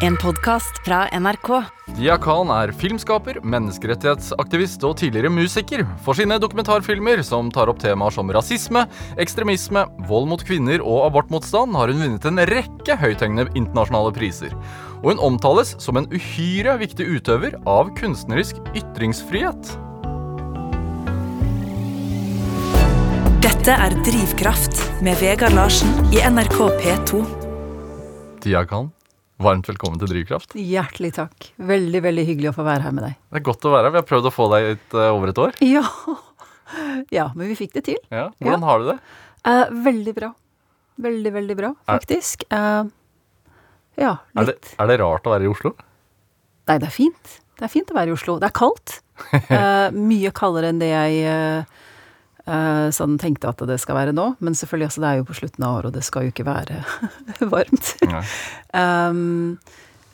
En podkast fra NRK. Dia Khan er filmskaper, menneskerettighetsaktivist og tidligere musiker. For sine dokumentarfilmer som tar opp temaer som rasisme, ekstremisme, vold mot kvinner og abortmotstand, har hun vunnet en rekke høythengende internasjonale priser. Og hun omtales som en uhyre viktig utøver av kunstnerisk ytringsfrihet. Dette er Drivkraft med Vegard Larsen i NRK P2. Dia Khan, varmt velkommen til Drivkraft. Hjertelig takk. Veldig, veldig hyggelig å få være her med deg. Det er godt å være her. Vi har prøvd å få deg ut eh, over et år. Ja, ja men vi fikk det til. Ja. Hvordan har du det? Eh, veldig bra. Veldig, veldig bra, faktisk. Eh, ja, Er det, er det rart å være i Oslo? Nei, det er fint. Det er fint å være i Oslo. Det er kaldt. Eh, mye kaldere enn det jeg eh, sånn tenkte at det skal være nå. Men selvfølgelig, altså, det er jo på slutten av året, og det skal jo ikke være varmt. Um,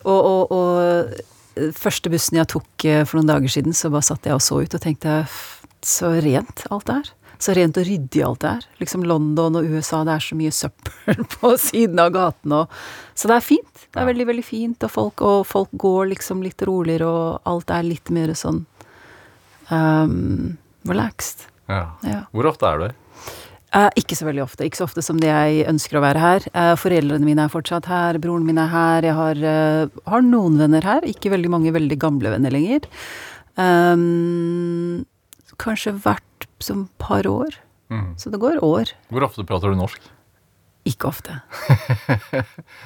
og, og, og første bussen jeg tok eh, for noen dager siden, så bare satt jeg og så ut og tenkte så rent alt er. Så rent og ryddig alt det er. Liksom London og USA, det er så mye søppel på siden av gaten og Så det er fint. Det er veldig, veldig fint, og folk, og folk går liksom litt roligere, og alt er litt mer sånn um, relaxed. Ja. Ja. Hvor ofte er du her? Eh, ikke så veldig ofte. Ikke så ofte som det jeg ønsker å være her. Eh, foreldrene mine er fortsatt her, broren min er her. Jeg har, eh, har noen venner her, ikke veldig mange veldig gamle venner lenger. Um, kanskje hvert som par år. Mm. Så det går år. Hvor ofte prater du norsk? Ikke ofte.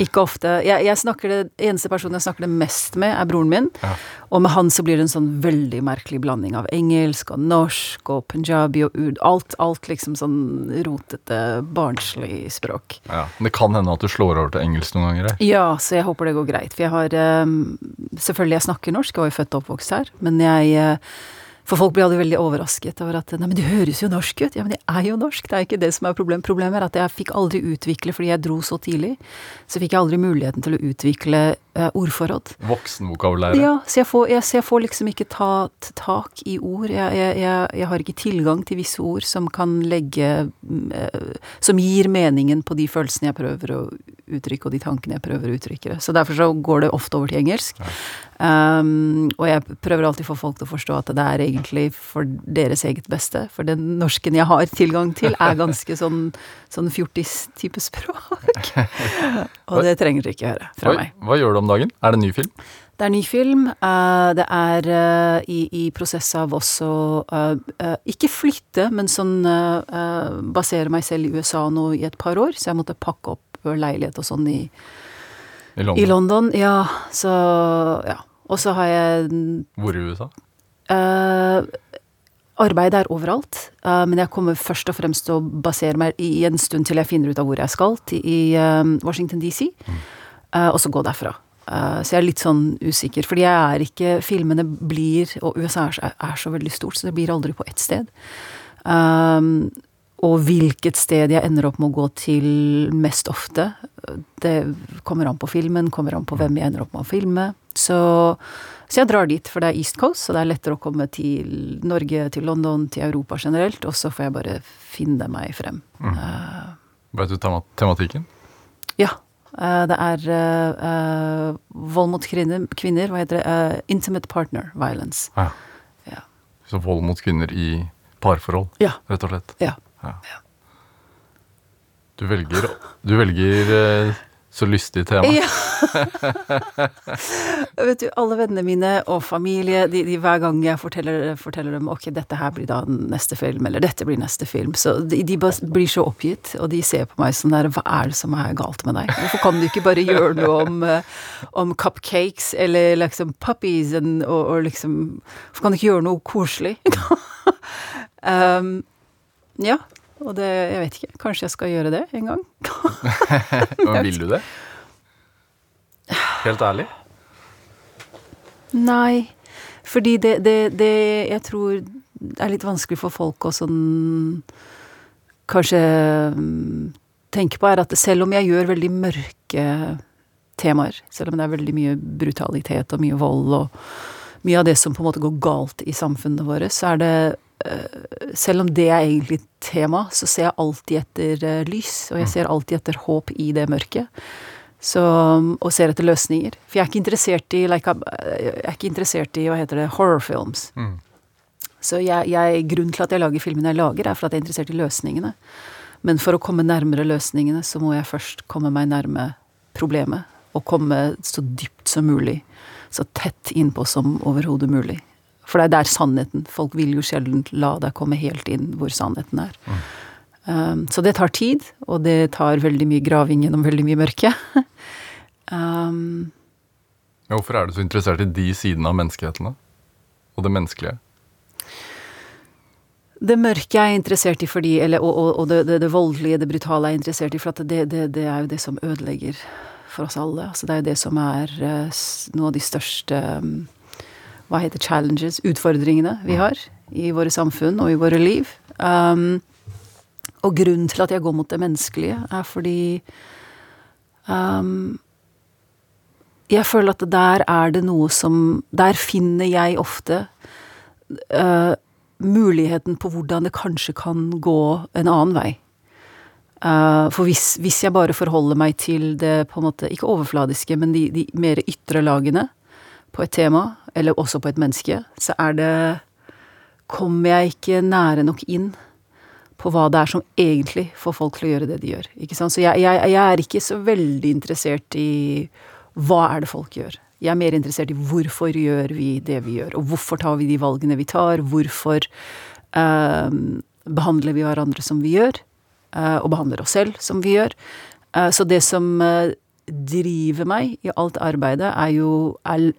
Ikke ofte. Jeg, jeg snakker det, eneste personen jeg snakker det mest med, er broren min. Ja. Og med han så blir det en sånn veldig merkelig blanding av engelsk og norsk og punjabi og ud. Alt, alt liksom sånn rotete, barnslig språk. Ja. Men det kan hende at du slår over til engelsk noen ganger Jeg. Ja, så jeg håper det går greit. For jeg har ehm, Selvfølgelig, jeg snakker norsk, jeg var jo født og oppvokst her, men jeg eh, For folk blir aldri veldig overrasket over at Nei, men du høres jo norsk ut. Ja, men jeg er jo norsk. Det er ikke det som er problemet. Problemet er at jeg fikk aldri utvikle, fordi jeg dro så tidlig, så fikk jeg aldri muligheten til å utvikle eh, ordforråd. Voksenvokabulære. Ja, så jeg får, jeg, så jeg får liksom ikke tatt tak i ord. Jeg, jeg, har ikke tilgang til visse ord som kan legge mm, eh, Som gir meningen på de følelsene jeg prøver å uttrykke, og de tankene jeg prøver å uttrykke. Så derfor så går det ofte over til engelsk. Um, og jeg prøver alltid å få folk til å forstå at det er egentlig for deres eget beste. For den norsken jeg har tilgang til, er ganske sånn, sånn fjortis-type språk. og det trenger dere ikke høre fra Oi, meg. hva gjør du om dagen? Er det en ny film? Det er ny film. eh, det er eh, i, i prosess av også eh, Ikke flytte, men sånn basere meg selv i USA nå i et par år. Så jeg måtte pakke opp leilighet og sånn i, I London? i London. Ja, så Ja. Og så har jeg Hvor i USA? Uh, Arbeid er overalt, uh, men jeg kommer først og fremst til å basere meg i en stund til jeg finner ut av hvor jeg skal, til, i uh, Washington DC, eh, og så gå derfra. Så jeg er litt sånn usikker, fordi jeg er ikke Filmene blir Og USA er, så- er så veldig stort, så det blir aldri på ett sted. Um, og hvilket sted jeg ender opp med å gå til mest ofte, det kommer an på filmen, kommer an på hvem jeg ender opp med å filme. Så, så jeg drar dit, for det er East Coast, så det er lettere å komme til Norge, til London, til Europa generelt, og så får jeg bare finne meg frem. Eh, Vet du tematikken? ja. Uh, det er uh, vold mot kvinner, kvinner, hva heter det? Intimate partner violence. Ja. Ja. Så vold mot kvinner i parforhold, Ja. rett og slett. ja. Ja. Du velger, du velger eh, så lystig tema. Ja. Vet du, alle vennene mine og familie, de, de, hver gang jeg forteller, forteller dem ok, dette her blir da neste film, eller dette blir neste film, så de, de blir så oppgitt, og de ser på meg sånn der, hva er det som er galt med deg? Hvorfor kan du ikke bare gjøre noe om, eh, om cupcakes, eller liksom puppies, and, og, og liksom, hvorfor kan du ikke gjøre noe koselig? um, ja, og det, jeg vet ikke, kanskje jeg skal gjøre det en gang? Men vil du det? Helt ærlig? Nei, fordi det, det, det jeg tror er litt vanskelig for folk å sånn Kanskje mm, tenke på, er at selv om jeg gjør veldig mørke temaer, selv om det er veldig mye brutalitet og mye vold og mye av det som på en måte går galt i samfunnet vårt, så er det Selv om det er egentlig tema, så ser jeg alltid etter eh, lys, og jeg ser alltid etter håp i det mørket. Så, og ser etter løsninger. For jeg er ikke interessert i like, Jeg er ikke interessert i hva heter det, horrorfilms. Mm. Så jeg, jeg, grunnen til at jeg lager filmene jeg lager, er for at jeg er interessert i løsningene. Men for å komme nærmere løsningene, så må jeg først komme meg nærme problemet. Og komme så dypt som mulig. Så tett innpå som overhodet mulig. For det er der sannheten Folk vil jo sjelden la deg komme helt inn hvor sannheten er. Mm. Um, så det tar tid, og det tar veldig mye graving gjennom veldig mye mørke. um, Ja, Hvorfor er du så interessert i de sidene av menneskeheten, da? Og det menneskelige? det mørke er jeg interessert i fordi eller, Og, og, og det, det, det, voldelige, det brutale er jeg interessert i, for at det, det, er jo det som ødelegger for oss alle. Altså det er jo det som er uh, noe av de største um, Hva heter challenges? Utfordringene vi har i våre samfunn og i våre liv. Um, og grunnen til at jeg går mot det menneskelige, er fordi um, Jeg føler at der er det noe som Der finner jeg ofte uh, muligheten på hvordan det kanskje kan gå en annen vei. Uh, for hvis, hvis, jeg bare forholder meg til det på en måte, ikke overfladiske, men de, de mer ytre lagene på et tema, eller også på et menneske, så er det Kommer jeg ikke nære nok inn på hva det er som egentlig får folk til å gjøre det de gjør. Ikke sant? Så jeg, jeg, jeg er ikke så veldig interessert i hva er det folk gjør. Jeg er mer interessert i hvorfor gjør vi det vi gjør, og hvorfor tar vi de valgene vi tar, hvorfor eh, behandler vi hverandre som vi gjør, eh, og behandler oss selv som vi gjør. Eh, så det som driver meg i alt arbeidet, er jo er,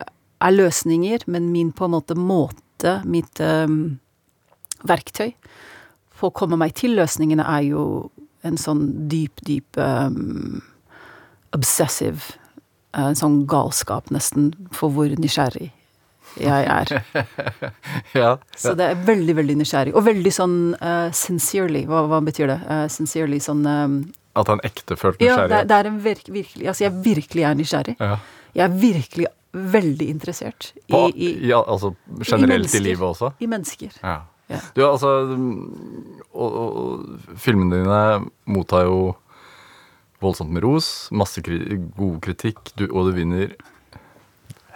er, løsninger, men min på en måte måte, mitt verktøy, for å komme meg til løsningene, er jo en sånn dyp, dyp um, obsessive En sånn galskap, nesten, for hvor nysgjerrig jeg er. ja, ja. Så det er veldig, veldig nysgjerrig. Og veldig sånn uh, sincerely. Hva, hva, betyr det? Uh, sincerely sånn um, At han ektefølt nysgjerrig? Ja, det, det, er en virk, virkelig Altså, jeg virkelig er nysgjerrig. Ja. Jeg er virkelig veldig interessert i, På, i ja, Altså generelt i, i livet også? I mennesker. Ja. Ja. Du, altså og, og, filmene dine mottar jo voldsomt med ros, masse kri god kritikk, du, og du vinner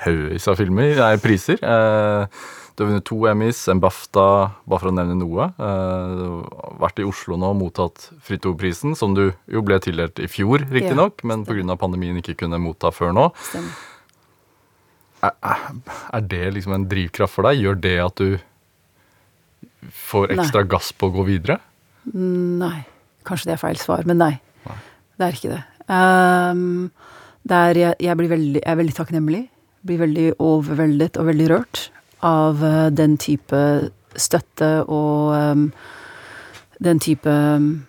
haugvis av filmer, nei, priser. Eh, du har vunnet to Emmys, en BAFTA, bare for å nevne noe. Eh, du har vært i Oslo nå og mottatt Fritto-prisen, som du jo ble tildelt i fjor, riktignok, ja, men pga. pandemien ikke kunne motta før nå. Er, er det liksom en drivkraft for deg? Gjør det at du får ekstra nei. gass på å gå videre? Nei. Kanskje det er feil svar, men nei. nei. Det er ikke det. Um, det er, jeg, jeg, blir veldig, jeg er veldig takknemlig. Blir veldig overveldet og veldig rørt av uh, den type støtte og um, den type um,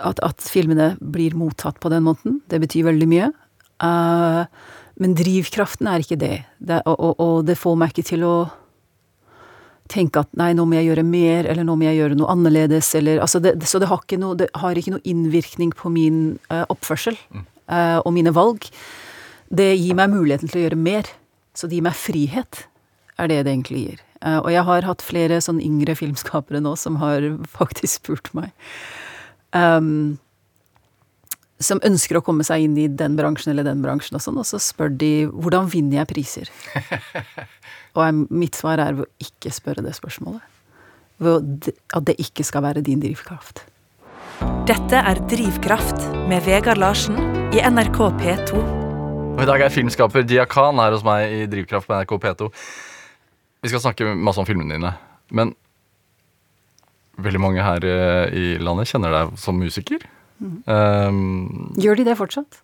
at, at, filmene blir mottatt på den måten. Det betyr veldig mye. Uh, men drivkraften er ikke det. det og, og, og det får meg ikke til å tenke at nei, nå må jeg gjøre mer, eller nå må jeg gjøre noe annerledes, eller altså det, Så det har ikke noe, det har ikke noe innvirkning på min uh, oppførsel mm. uh, og mine valg. Det gir meg muligheten til å gjøre mer. Så det gir meg frihet, er det det egentlig gir. Uh, og jeg har hatt flere sånn yngre filmskapere nå som har faktisk spurt meg. Um, som ønsker å komme seg inn i den bransjen eller den bransjen og sånn, og så spør de hvordan vinner jeg priser? Og mitt svar er å ikke spørre det spørsmålet. At det ikke skal være din drivkraft. Dette er Drivkraft med Vegard Larsen i NRK P2. Og I dag er filmskaper Dia Khan her hos meg i Drivkraft på NRK P2. Vi skal snakke masse om filmene dine, men veldig mange her eh, i landet kjenner deg som musiker. Mm. Um, Gjør de det fortsatt?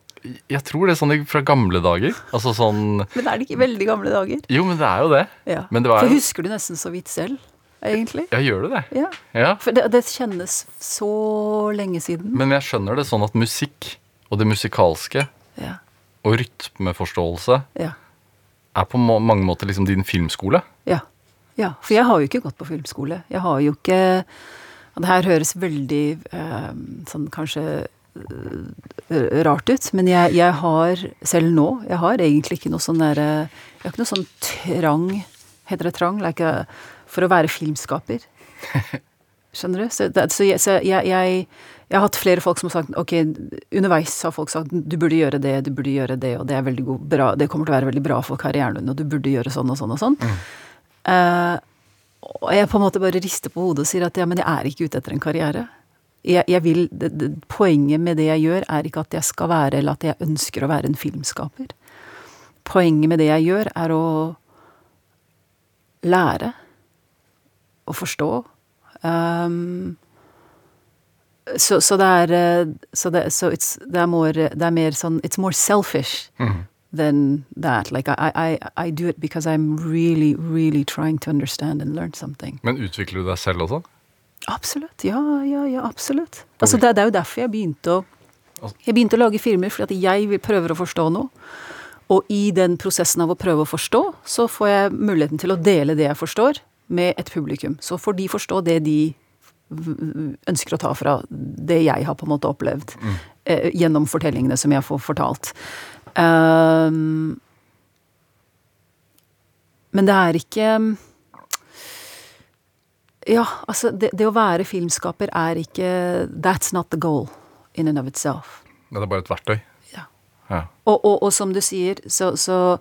Jeg tror det er sånn fra gamle dager. Altså sånn Men er det ikke veldig gamle dager? Jo, men det er jo det. Ja. det For husker du nesten så vidt selv, egentlig? Ja, gjør du det? Ja. ja. For det, det, kjennes så lenge siden. Men jeg skjønner det sånn at musikk og det musikalske ja. og rytmeforståelse ja. er på mange måter liksom din filmskole. Ja. ja. For jeg har jo ikke gått på filmskole. Jeg har jo ikke og det her høres veldig eh, sånn kanskje Eh, rart ut, men jeg, jeg, har, selv nå, jeg har egentlig ikke noe sånn derre Jeg har ikke noe sånn trang Heter det trang? Like for å være filmskaper. Skjønner du? Så, det, så, jeg, så jeg, jeg, jeg har hatt flere folk som har sagt ok, underveis har folk sagt du burde gjøre det, du burde gjøre det, og det er veldig god, bra, det kommer til å være veldig bra for karrieren din, og du burde gjøre sånn og sånn og sånn. Eh, og jeg på en måte bare rister på hodet og sier at ja, men jeg er ikke ute etter en karriere. Jeg, jeg vil, det, det, poenget med det jeg gjør, er ikke at jeg skal være, eller at jeg ønsker å være en filmskaper. Poenget med det jeg gjør, er å lære. Å forstå. Um, så, så, det er eh, Så, så det, er more, det, er mer sånn It's more selfish Mhm. Than that. Like I, I, I do it because I'm really, really trying to understand and learn something. Men utvikler du deg selv også? Absolutt. Ja, ja, ja, absolutt. Altså, det, det er jo derfor jeg begynte å Jeg begynte å lage filmer fordi jeg prøver å forstå noe. Og i den prosessen av å prøve å forstå, så får jeg muligheten til å dele det jeg forstår, med et publikum. Så får de forstå det de ønsker å ta fra det jeg har på en måte opplevd, eh, gjennom fortellingene som jeg får fortalt. Ehm, men det er ikke Ja, altså, det, det å være filmskaper er ikke That's not the goal in and of itself. Det er bare et verktøy. Ja. Ja. Og, og, og som du sier, så, så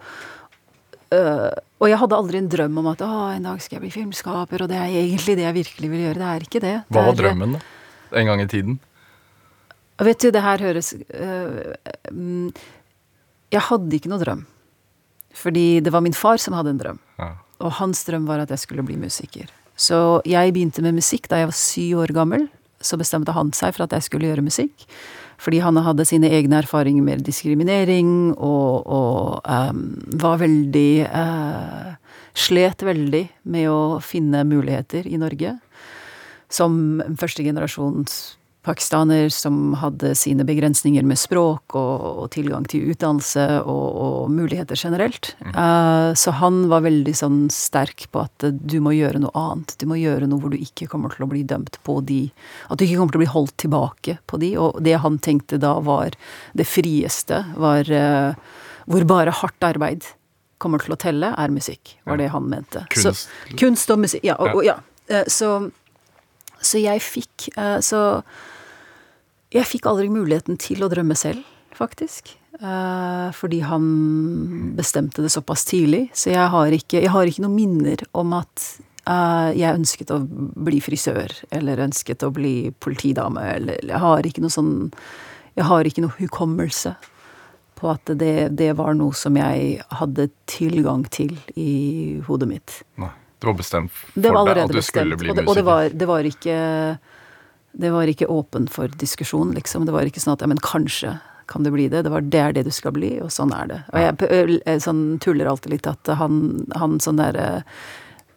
øh, Og jeg hadde aldri en drøm om at å, en dag skal jeg bli filmskaper, og det er egentlig det jeg virkelig vil gjøre. Det er ikke det. Hva var drømmen, da? En gang i tiden? Vet du, det her høres øh, mm, Jeg hadde ikke noe drøm. Fordi det var min far som hadde en drøm. Ja. Og hans drøm var at jeg skulle bli musiker. Så jeg begynte med musikk da jeg var syv år gammel. Så bestemte han seg for at jeg skulle gjøre musikk. Fordi han hadde sine egne erfaringer med diskriminering og, og um, var veldig uh, Slet veldig med å finne muligheter i Norge. Som førstegenerasjons pakistaner som hadde sine begrensninger med språk og, og tilgang til utdannelse og, og muligheter generelt. Uh, så han var veldig sånn sterk på at du må gjøre noe annet. Du må gjøre noe hvor du ikke kommer til å bli dømt på de At du ikke kommer til å bli holdt tilbake på de. Og det han tenkte da var det frieste, var uh, hvor bare hardt arbeid kommer til å telle, er musikk. Var det han mente. Kunst. Så, kunst og musikk. Ja. Og, Ja. Eh, Så, så jeg fikk Så jeg fikk aldri muligheten til å drømme selv, faktisk. Eh, fordi han bestemte det såpass tidlig. Så jeg har ikke, jeg har ikke noen minner om at eh, jeg ønsket å bli frisør, eller ønsket å bli politidame, eller Jeg har ikke noe sånn Jeg har ikke noe hukommelse på at det, det var noe som jeg hadde tilgang til i hodet mitt. Nei. Det var bestemt for Det deg at du bestemt. skulle bli og det, musiker? og det var, det var ikke Det var ikke åpen for diskusjon, liksom. Det var ikke sånn at ja, men kanskje kan det bli det. Det var det er det du skal bli, og sånn er det. Og jeg ø- sånn tuller alltid litt at han, han sånn derre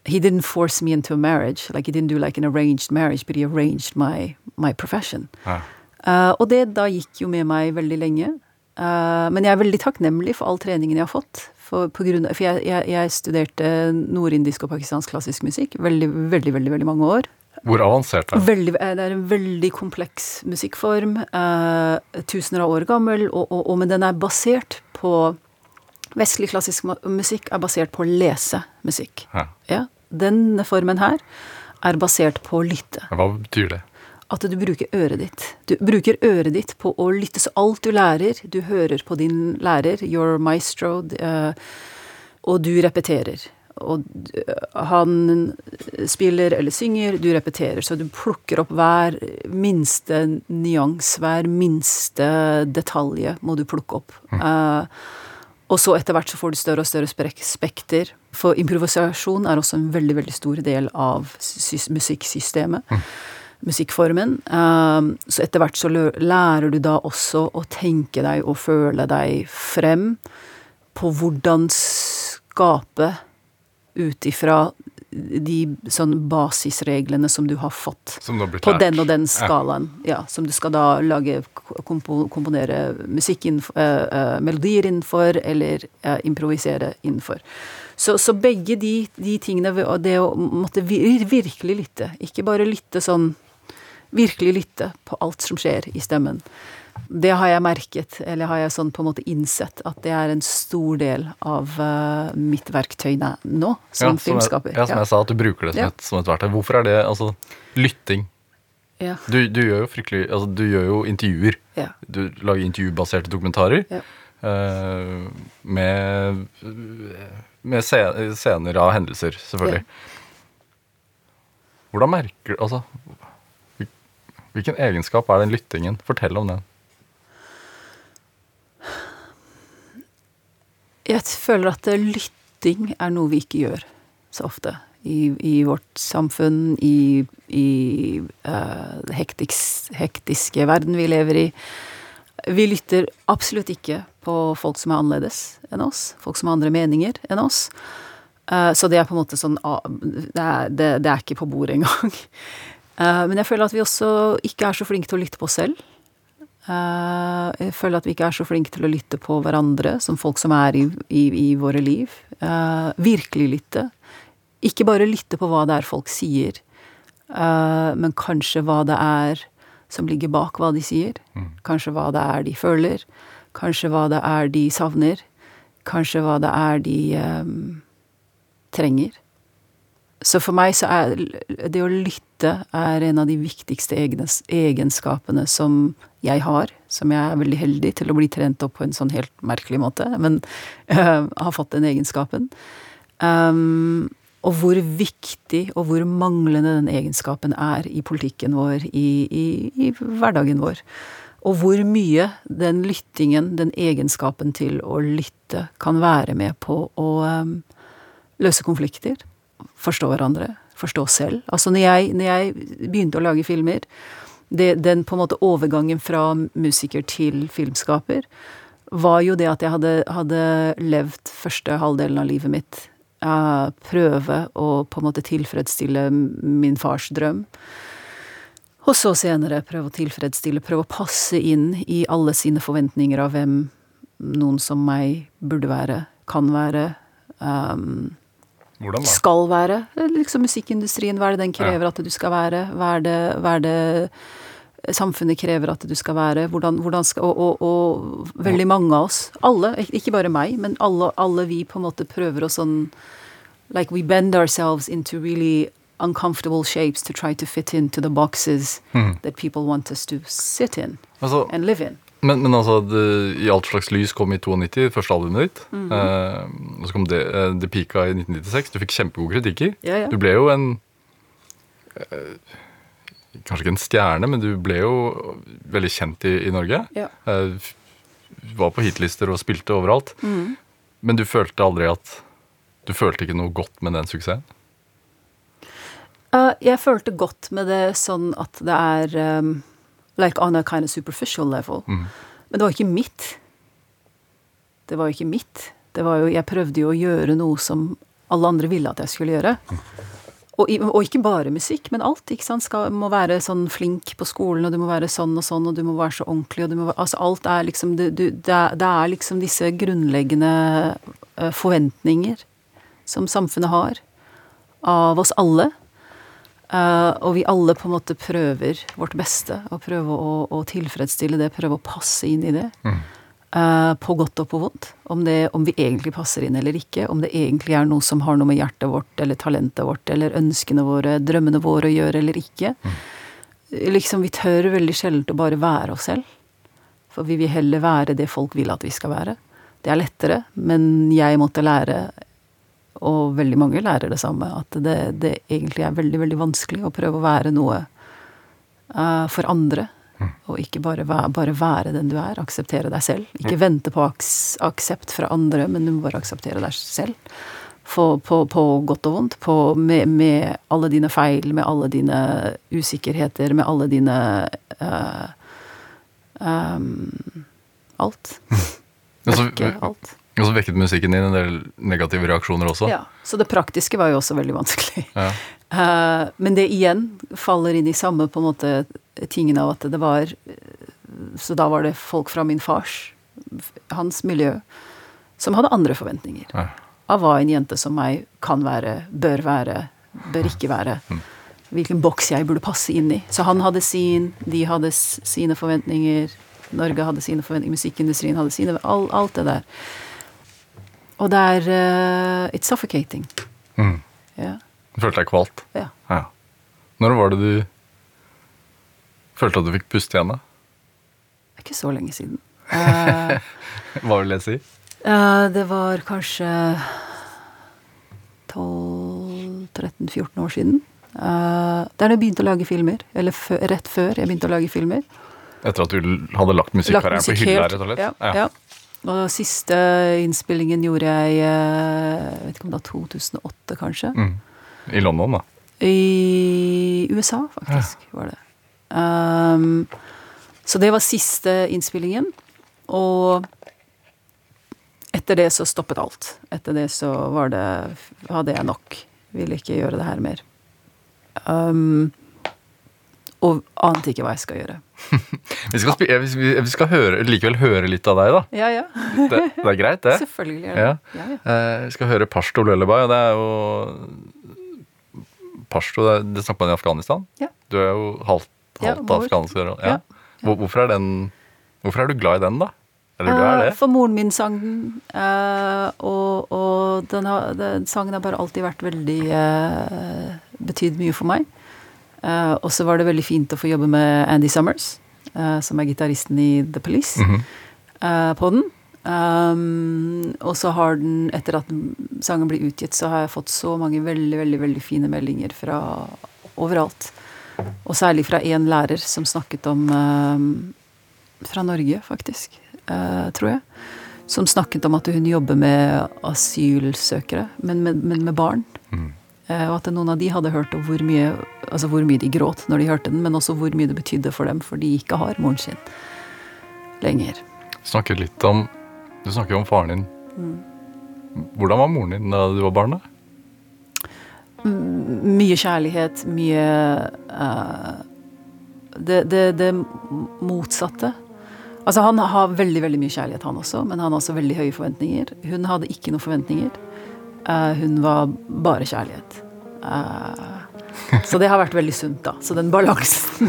He didn't force me into a marriage. Like he didn't do like an arranged marriage, but he arranged my, my profession. Ja. Uh, og det da gikk jo med meg veldig lenge. Uh, men jeg er veldig takknemlig for all treningen jeg har fått. For, på grunn for jeg, jeg, jeg studerte nordindisk og pakistansk klassisk musikk veldig, veldig, veldig, veldig mange år. Hvor avansert er det? Veldig, eh, det er en veldig kompleks musikkform. Eh, tusener av år gammel, og, og, og, men den er basert på Vestlig klassisk musikk er basert på å lese musikk. Ja. Ja, Denne formen her er basert på å lytte. Hva betyr det? At du bruker øret ditt. Du bruker øret ditt på å lytte. Så alt du lærer, du hører på din lærer, your maestro, eh, og du repeterer. Og han spiller eller synger, du repeterer. Så du plukker opp hver minste nyans, hver minste detalje må du plukke opp. Eh, og så etter hvert så får du større og større spekter. For improvisasjon er også en veldig, veldig stor del av musikksystemet. musikksystemet. Musikkformen. Uh, så etter hvert så lærer du da også å tenke deg og føle deg frem på hvordan skape ut ifra de sånn basisreglene som du har fått på den og den skalaen. Ja, som du skal da lage, kompo, komponere musikk innenfor, uh, uh, melodier innenfor, eller uh, improvisere innenfor. Så, så begge de, de tingene, og det å måtte vir, virkelig lytte, ikke bare lytte sånn Virkelig lytte på alt som skjer i stemmen. Det har jeg merket, eller har jeg sånn på en måte innsett, at det er en stor del av uh, mitt verktøy nå, som Ja, filmskaper. Jeg, ja, som jeg sa, at du bruker det som, Ja. et, som et verktøy. Hvorfor er det altså lytting? Ja. Du, du gjør jo fryktelig Altså, du gjør jo intervjuer. Ja. Du lager intervjubaserte dokumentarer. Ja. eh, med med sce- scener av hendelser, selvfølgelig. Hvordan merker du Altså Hvilken egenskap er den lyttingen? Fortell om den. Jeg føler at eh, lytting er noe vi ikke gjør så ofte i, i vårt samfunn, i, i uh, hektiks, hektiske verden vi lever i. Vi lytter absolutt ikke på folk som er annerledes enn oss, folk som har andre meninger enn oss. Eh, så det er på en måte sånn Det er, det, det er ikke på bordet engang. Uh, men jeg føler at vi også ikke er så flinke til å lytte på oss selv. Eh, jeg føler at vi ikke er så flinke til å lytte på hverandre som folk som er i, i, i våre liv. Eh, virkelig lytte. Ikke bare lytte på hva det er folk sier, eh, men kanskje hva det er som ligger bak hva de sier. Kanskje hva det er de føler. Kanskje hva det er de savner. Kanskje hva det er de um, trenger. Så for meg så er det å lytte er en av de viktigste egenskapene som jeg har, som jeg er veldig heldig til å bli trent opp på en sånn helt merkelig måte, men uh, har fått den egenskapen. Um, og hvor viktig og hvor manglende den egenskapen er i politikken vår, i, i, i hverdagen vår. Og hvor mye den lyttingen, den egenskapen til å lytte, kan være med på å um, løse konflikter forstå hverandre, forstå selv. Altså når jeg, når jeg begynte å lage filmer, det, den på en måte overgangen fra musiker til filmskaper, var jo det at jeg hadde, hadde levd første halvdelen av livet mitt uh, prøve å på en måte tilfredsstille min fars drøm. Og så senere prøve å tilfredsstille, prøve å passe inn i alle sine forventninger av hvem noen som meg burde være, kan være. Um, Hvordan da? skal være. Liksom musikkindustrien, hva er det den krever at du skal være? Hva er det, hva er det samfunnet krever at du skal være? Hvordan, hvordan skal, og, og, og, veldig mange av oss, alle, ikke bare meg, men alle, alle vi på en måte prøver å sånn Like we bend ourselves into really uncomfortable shapes to try to fit into the boxes that people want us to sit in Altså, and live in. Men, men altså, det, I alt slags lys kom i 92, første albumet ditt. Mhm. eh, og så kom det, eh, det Pika i 1996. Du fikk kjempegode kritikker. Ja, ja. Du ble jo en eh, Kanskje ikke en stjerne, men du ble jo veldig kjent i, i Norge. Ja. Var på hitlister og spilte overalt. Mhm. Men du følte aldri at Du følte ikke noe godt med den suksessen? Uh, jeg følte godt med det sånn at det er um, like on a kind of superficial level. Men det var ikke mitt. Det var jo ikke mitt. Det var jo, jeg prøvde jo å gjøre noe som alle andre ville at jeg skulle gjøre. Og, og ikke bare musikk, men alt. ikke sant? Skal, må være sånn flink på skolen, og du må være sånn og sånn, og du må være så ordentlig, og du må være Altså alt er liksom Det, du, det, er, det er liksom disse grunnleggende eh, forventninger som samfunnet har av oss alle. Eh, og vi alle på en måte prøver vårt beste, og prøver å, å tilfredsstille det, prøve å passe inn i det. Eh, på godt og på vondt. Om, det, om vi egentlig passer inn eller ikke. Om det egentlig er noe som har noe med hjertet vårt eller talentet vårt eller ønskene våre, drømmene våre å gjøre eller ikke. Liksom, vi tør veldig sjelden å bare være oss selv. For vi vil heller være det folk vil at vi skal være. Det er lettere, men jeg måtte lære og veldig mange lærer det samme, at det, det egentlig er veldig, veldig vanskelig å prøve å være noe uh, for andre. Og ikke bare bare være den du er. Akseptere deg selv. Ikke vente på aks, aksept fra andre, men du må bare akseptere deg selv. På, på, på godt og vondt. På, med, med alle dine feil, med alle dine usikkerheter, med alle dine uh, um, Alt. Og så, Ikke alt. Og så vekket musikken din en del negative reaksjoner også. Ja, Så det praktiske var jo også veldig vanskelig. Ja. Uh, men det igjen faller inn i samme på en måte tingen av at det var Så da var det folk fra min fars, hans miljø, som hadde andre forventninger. Ja. Av hva en jente som meg kan være, bør være, bør ikke være. Hvilken boks jeg burde passe inn i. Så han hadde sin, de hadde sine forventninger. Norge hadde sine forventninger, musikkindustrien hadde sine all, Alt det der. Og det er uh, It's suffocating. Mm. Ja. Du følte deg kvalt? ja. Ja. Når var det du følte at du fikk puste igjen, da? Det er ikke så lenge siden. Uh, Hva vil jeg si? Uh, det var kanskje 12-13-14 år siden. Uh, det er da jeg begynte å lage filmer. Eller rett før jeg begynte å lage filmer. Etter at du hadde lagt musikkarrieren på hylla, rett og slett? Ja, ja. Og siste innspillingen gjorde jeg eh, jeg vet ikke om det var 2008, kanskje. Mm. I London, da. I USA, faktisk, var det. Um, så det var siste innspillingen. Og etter det så stoppet alt. Etter det så var det hadde jeg nok. Ville ikke gjøre det her mer. Um, og ante ikke hva jeg skal gjøre. Vi skal, vi, skal høre, likevel høre litt av deg, da. Ja, ja. Det, det er greit, det. Selvfølgelig Ja. ja, ja. Eh, Vi skal høre Pashto Lullaby, og det er jo Pashto, det, det snakker man i Afghanistan? Ja. Du er jo halvt, halvt. Hvor- Hvorfor er den Hvorfor er du glad i den, da? Eller du det? For moren min sang den, eh, og, og den, har, den sangen har bare alltid vært veldig uh, Betydd mye for meg. Eh, og så var det veldig fint å få jobbe med Andy Summers, uh, som er gitaristen i The Police, mm -hmm. uh, på den. Um, og så har den, etter at sangen blir utgitt, så har jeg fått så mange veldig, veldig, veldig fine meldinger fra overalt. Og særlig fra én lærer som snakket om Fra Norge, faktisk, tror jeg. Som snakket om at hun jobber med asylsøkere, men med, men med barn. Mm. Eh, og at noen av de hadde hørt om hvor mye, altså hvor mye de gråt når de hørte den, men også hvor mye det betydde for dem, for de ikke har moren sin lenger. Du snakker litt om Du snakker om faren din. Mm. Hvordan var moren din da du var barn? Mye kjærlighet, mye uh, det, det, det motsatte. Altså Han har veldig veldig mye kjærlighet, han også, men han har også veldig høye forventninger. Hun hadde ikke noen forventninger. Eh, hun var bare kjærlighet. Eh, så det har vært veldig sunt, da. Så den balansen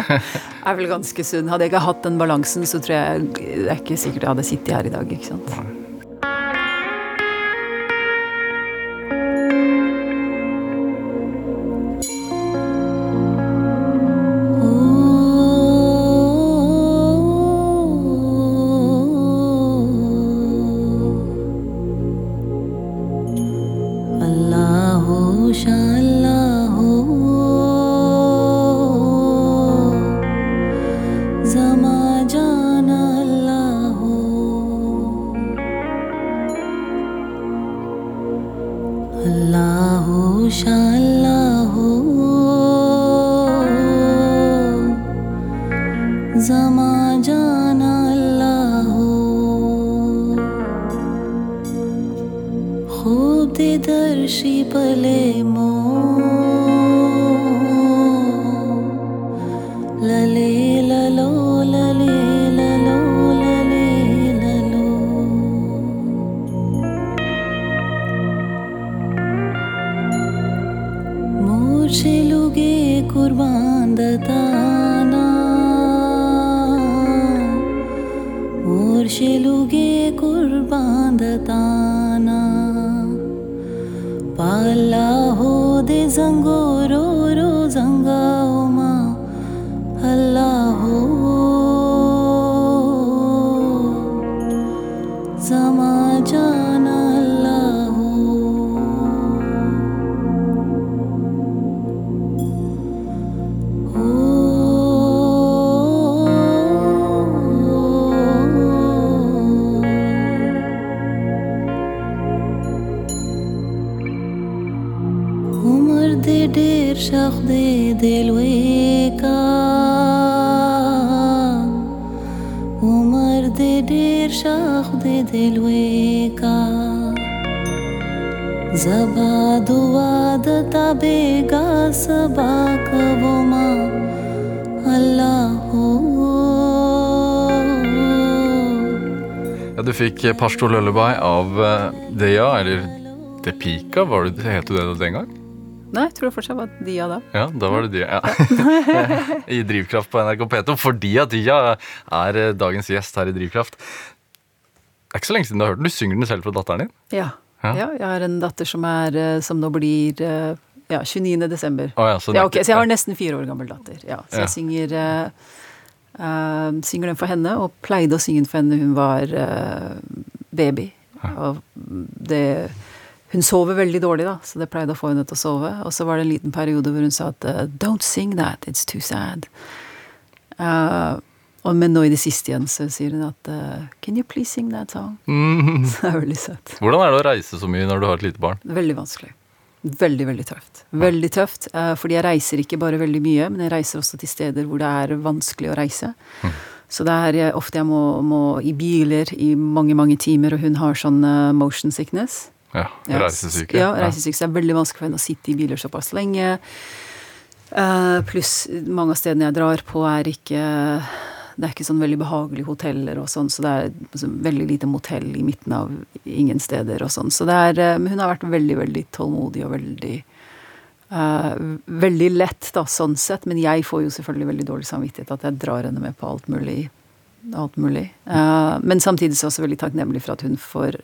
er vel ganske sunn. Hadde jeg ikke hatt den balansen, så tror jeg det er ikke sikkert jeg hadde sittet her i dag. ikke sant? Pashto Lullaby av eh, Deya, eller Depika, var det, het det den gang? Nei, jeg tror det fortsatt var Dia da. Ja, da var det Dia. Ja. I Drivkraft på NRK P2, fordi at Dia er eh, dagens gjest her i Drivkraft. Det er ikke så lenge siden du har hørt den. Du synger den selv for datteren din. Ja. Ja. ja. Jeg har en datter som er eh, Som nå blir ja, 29. desember. Oh, ja, så, Ja, okay, Så jeg har nesten fire år gammel datter. Ja, så jeg synger uh, synger den for henne, og pleide å synge den for henne hun var eh, baby. Og det Hun sover veldig dårlig, da, så det pleide å få henne til å sove. Og så var det en liten periode hvor hun sa at eh, Don't sing that, it's too sad. Uh, og, men nå i det siste igjen så sier hun at uh, Can you please sing that song? Mm. Så det er veldig søtt. Hvordan er det å reise så mye når du har et lite barn? Veldig vanskelig. Veldig, veldig tøft. Veldig tøft, uh, fordi jeg reiser ikke bare veldig mye, men jeg reiser også til steder hvor det er vanskelig å reise. Så det er eh, ofte jeg må, må i biler i mange, mange timer, og hun har sånn eh, motion sickness. Ja, Reisesyke. Ja, reisesyke. Så det er veldig vanskelig for henne å sitte i biler såpass lenge. Uh, pluss mange av stedene jeg drar på, er ikke Det er ikke sånn veldig behagelige hoteller og sånn, så det er altså, veldig lite motell i midten av ingen steder og sånn. Så det er Men hun har vært veldig, veldig tålmodig og veldig veldig lett, da, sånn sett. Men jeg får jo selvfølgelig veldig dårlig samvittighet at jeg drar henne med på alt mulig. Alt mulig. Eh, men samtidig så er jeg også veldig takknemlig for at hun får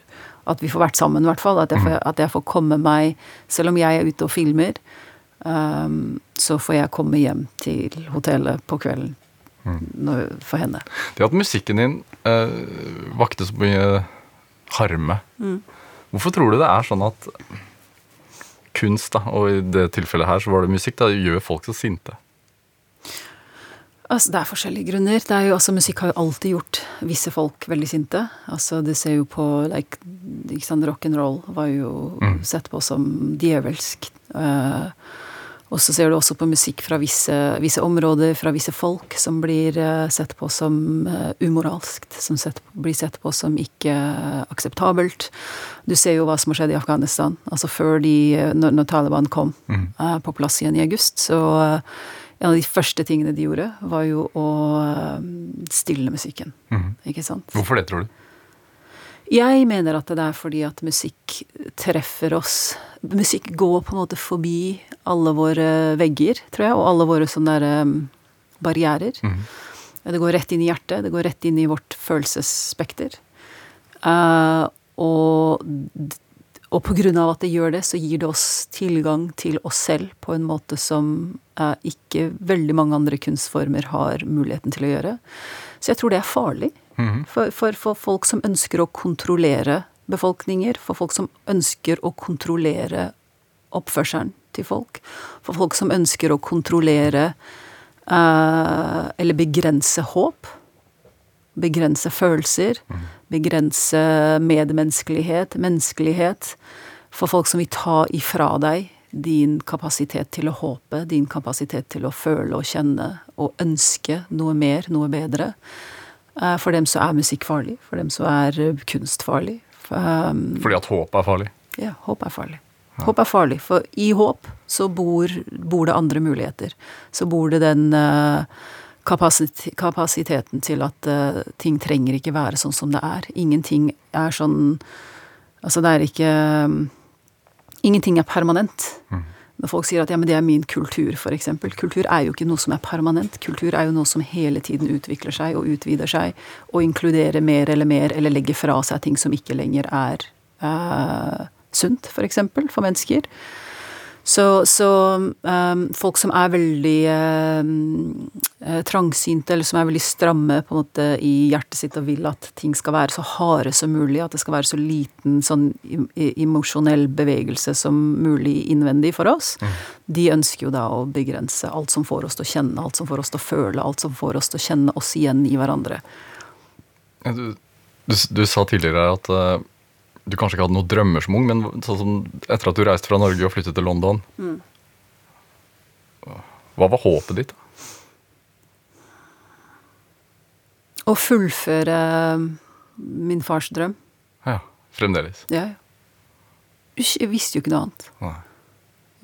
At vi får vært sammen, i hvert fall. At jeg får, at jeg får komme meg Selv om jeg er ute og filmer, um, så får jeg komme hjem til hotellet på kvelden når, for henne. Det at musikken din eh, vakte så mye harme, hvorfor tror du det er sånn at kunst, da, og i det tilfellet her så var det musikk, da, gjør folk så sinte? Altså, det er forskjellige grunner. Det er jo, altså, musikk har jo alltid gjort visse folk veldig sinte. Altså, det ser jo på like, ikke sant, Rock'n'roll var jo sett på som djevelsk. Eh, og så ser du også på musikk fra visse, visse områder, fra visse folk, som blir eh, sett på som uh, umoralskt. Som sett, blir sett på som ikke eh, akseptabelt. Du ser jo hva som har skjedd i Afghanistan. Altså før de, eh, når, når Taliban kom eh, på plass igjen i august, så eh, en av de første tingene de gjorde, var jo å eh, stille musikken. Ikke sant? Hvorfor det, tror du? Jeg mener at det er fordi at musikk treffer oss. Musikk går på en måte forbi alle våre vegger, tror jeg, og alle våre sånne der, um, barrierer. Det går rett inn i hjertet, det går rett inn i vårt følelsesspekter. Uh, og, og på grunn av at det gjør det, så gir det oss tilgang til oss selv på en måte som uh, ikke veldig mange andre kunstformer har muligheten til å gjøre. Så jeg tror det er farlig. For, for, for folk som ønsker å kontrollere befolkninger, for folk som ønsker å kontrollere oppførselen til folk, for folk som ønsker å kontrollere uh, eller begrense håp, begrense følelser, begrense medmenneskelighet, menneskelighet, for folk som vil ta ifra deg din kapasitet til å håpe, din kapasitet til å føle og kjenne og ønske noe mer, noe bedre. Eh, For dem så er musikk farlig. For dem så er eh, kunst farlig. Um, Fordi at håp er farlig? ja, håp er farlig. Håp er farlig, for i håp så bor, bor det andre muligheter. Så bor det den eh, kapasit kapasiteten til at ting trenger ikke være sånn som det er. Ingenting er sånn Altså, det er ikke Ingenting er permanent. Når folk sier at ja, men det er min kultur, f.eks. Kultur er jo ikke noe som er permanent. Kultur er jo noe som hele tiden utvikler seg og utvider seg, og inkluderer mer eller mer, eller legger fra seg ting som ikke lenger er eh, sunt, f.eks. For, eksempel, for mennesker. Så, så um, folk som er veldig um, trangsynte, eller som er veldig stramme på en måte i hjertet sitt og vil at ting skal være så harde som mulig, at det skal være så liten sånn e- emosjonell bevegelse som mulig innvendig for oss, de ønsker jo da å begrense alt som får oss til å kjenne, alt som får oss til å føle, alt som får oss til å kjenne oss igjen i hverandre. Du, du, du sa tidligere at eh, du kanskje ikke hadde noen drømmer som ung, men sånn som etter at du reiste fra Norge og flyttet til London Hva var håpet ditt? Å fullføre min fars drøm. Ja, fremdeles. Ja, ja. Jeg visste jo ikke noe annet. Nei.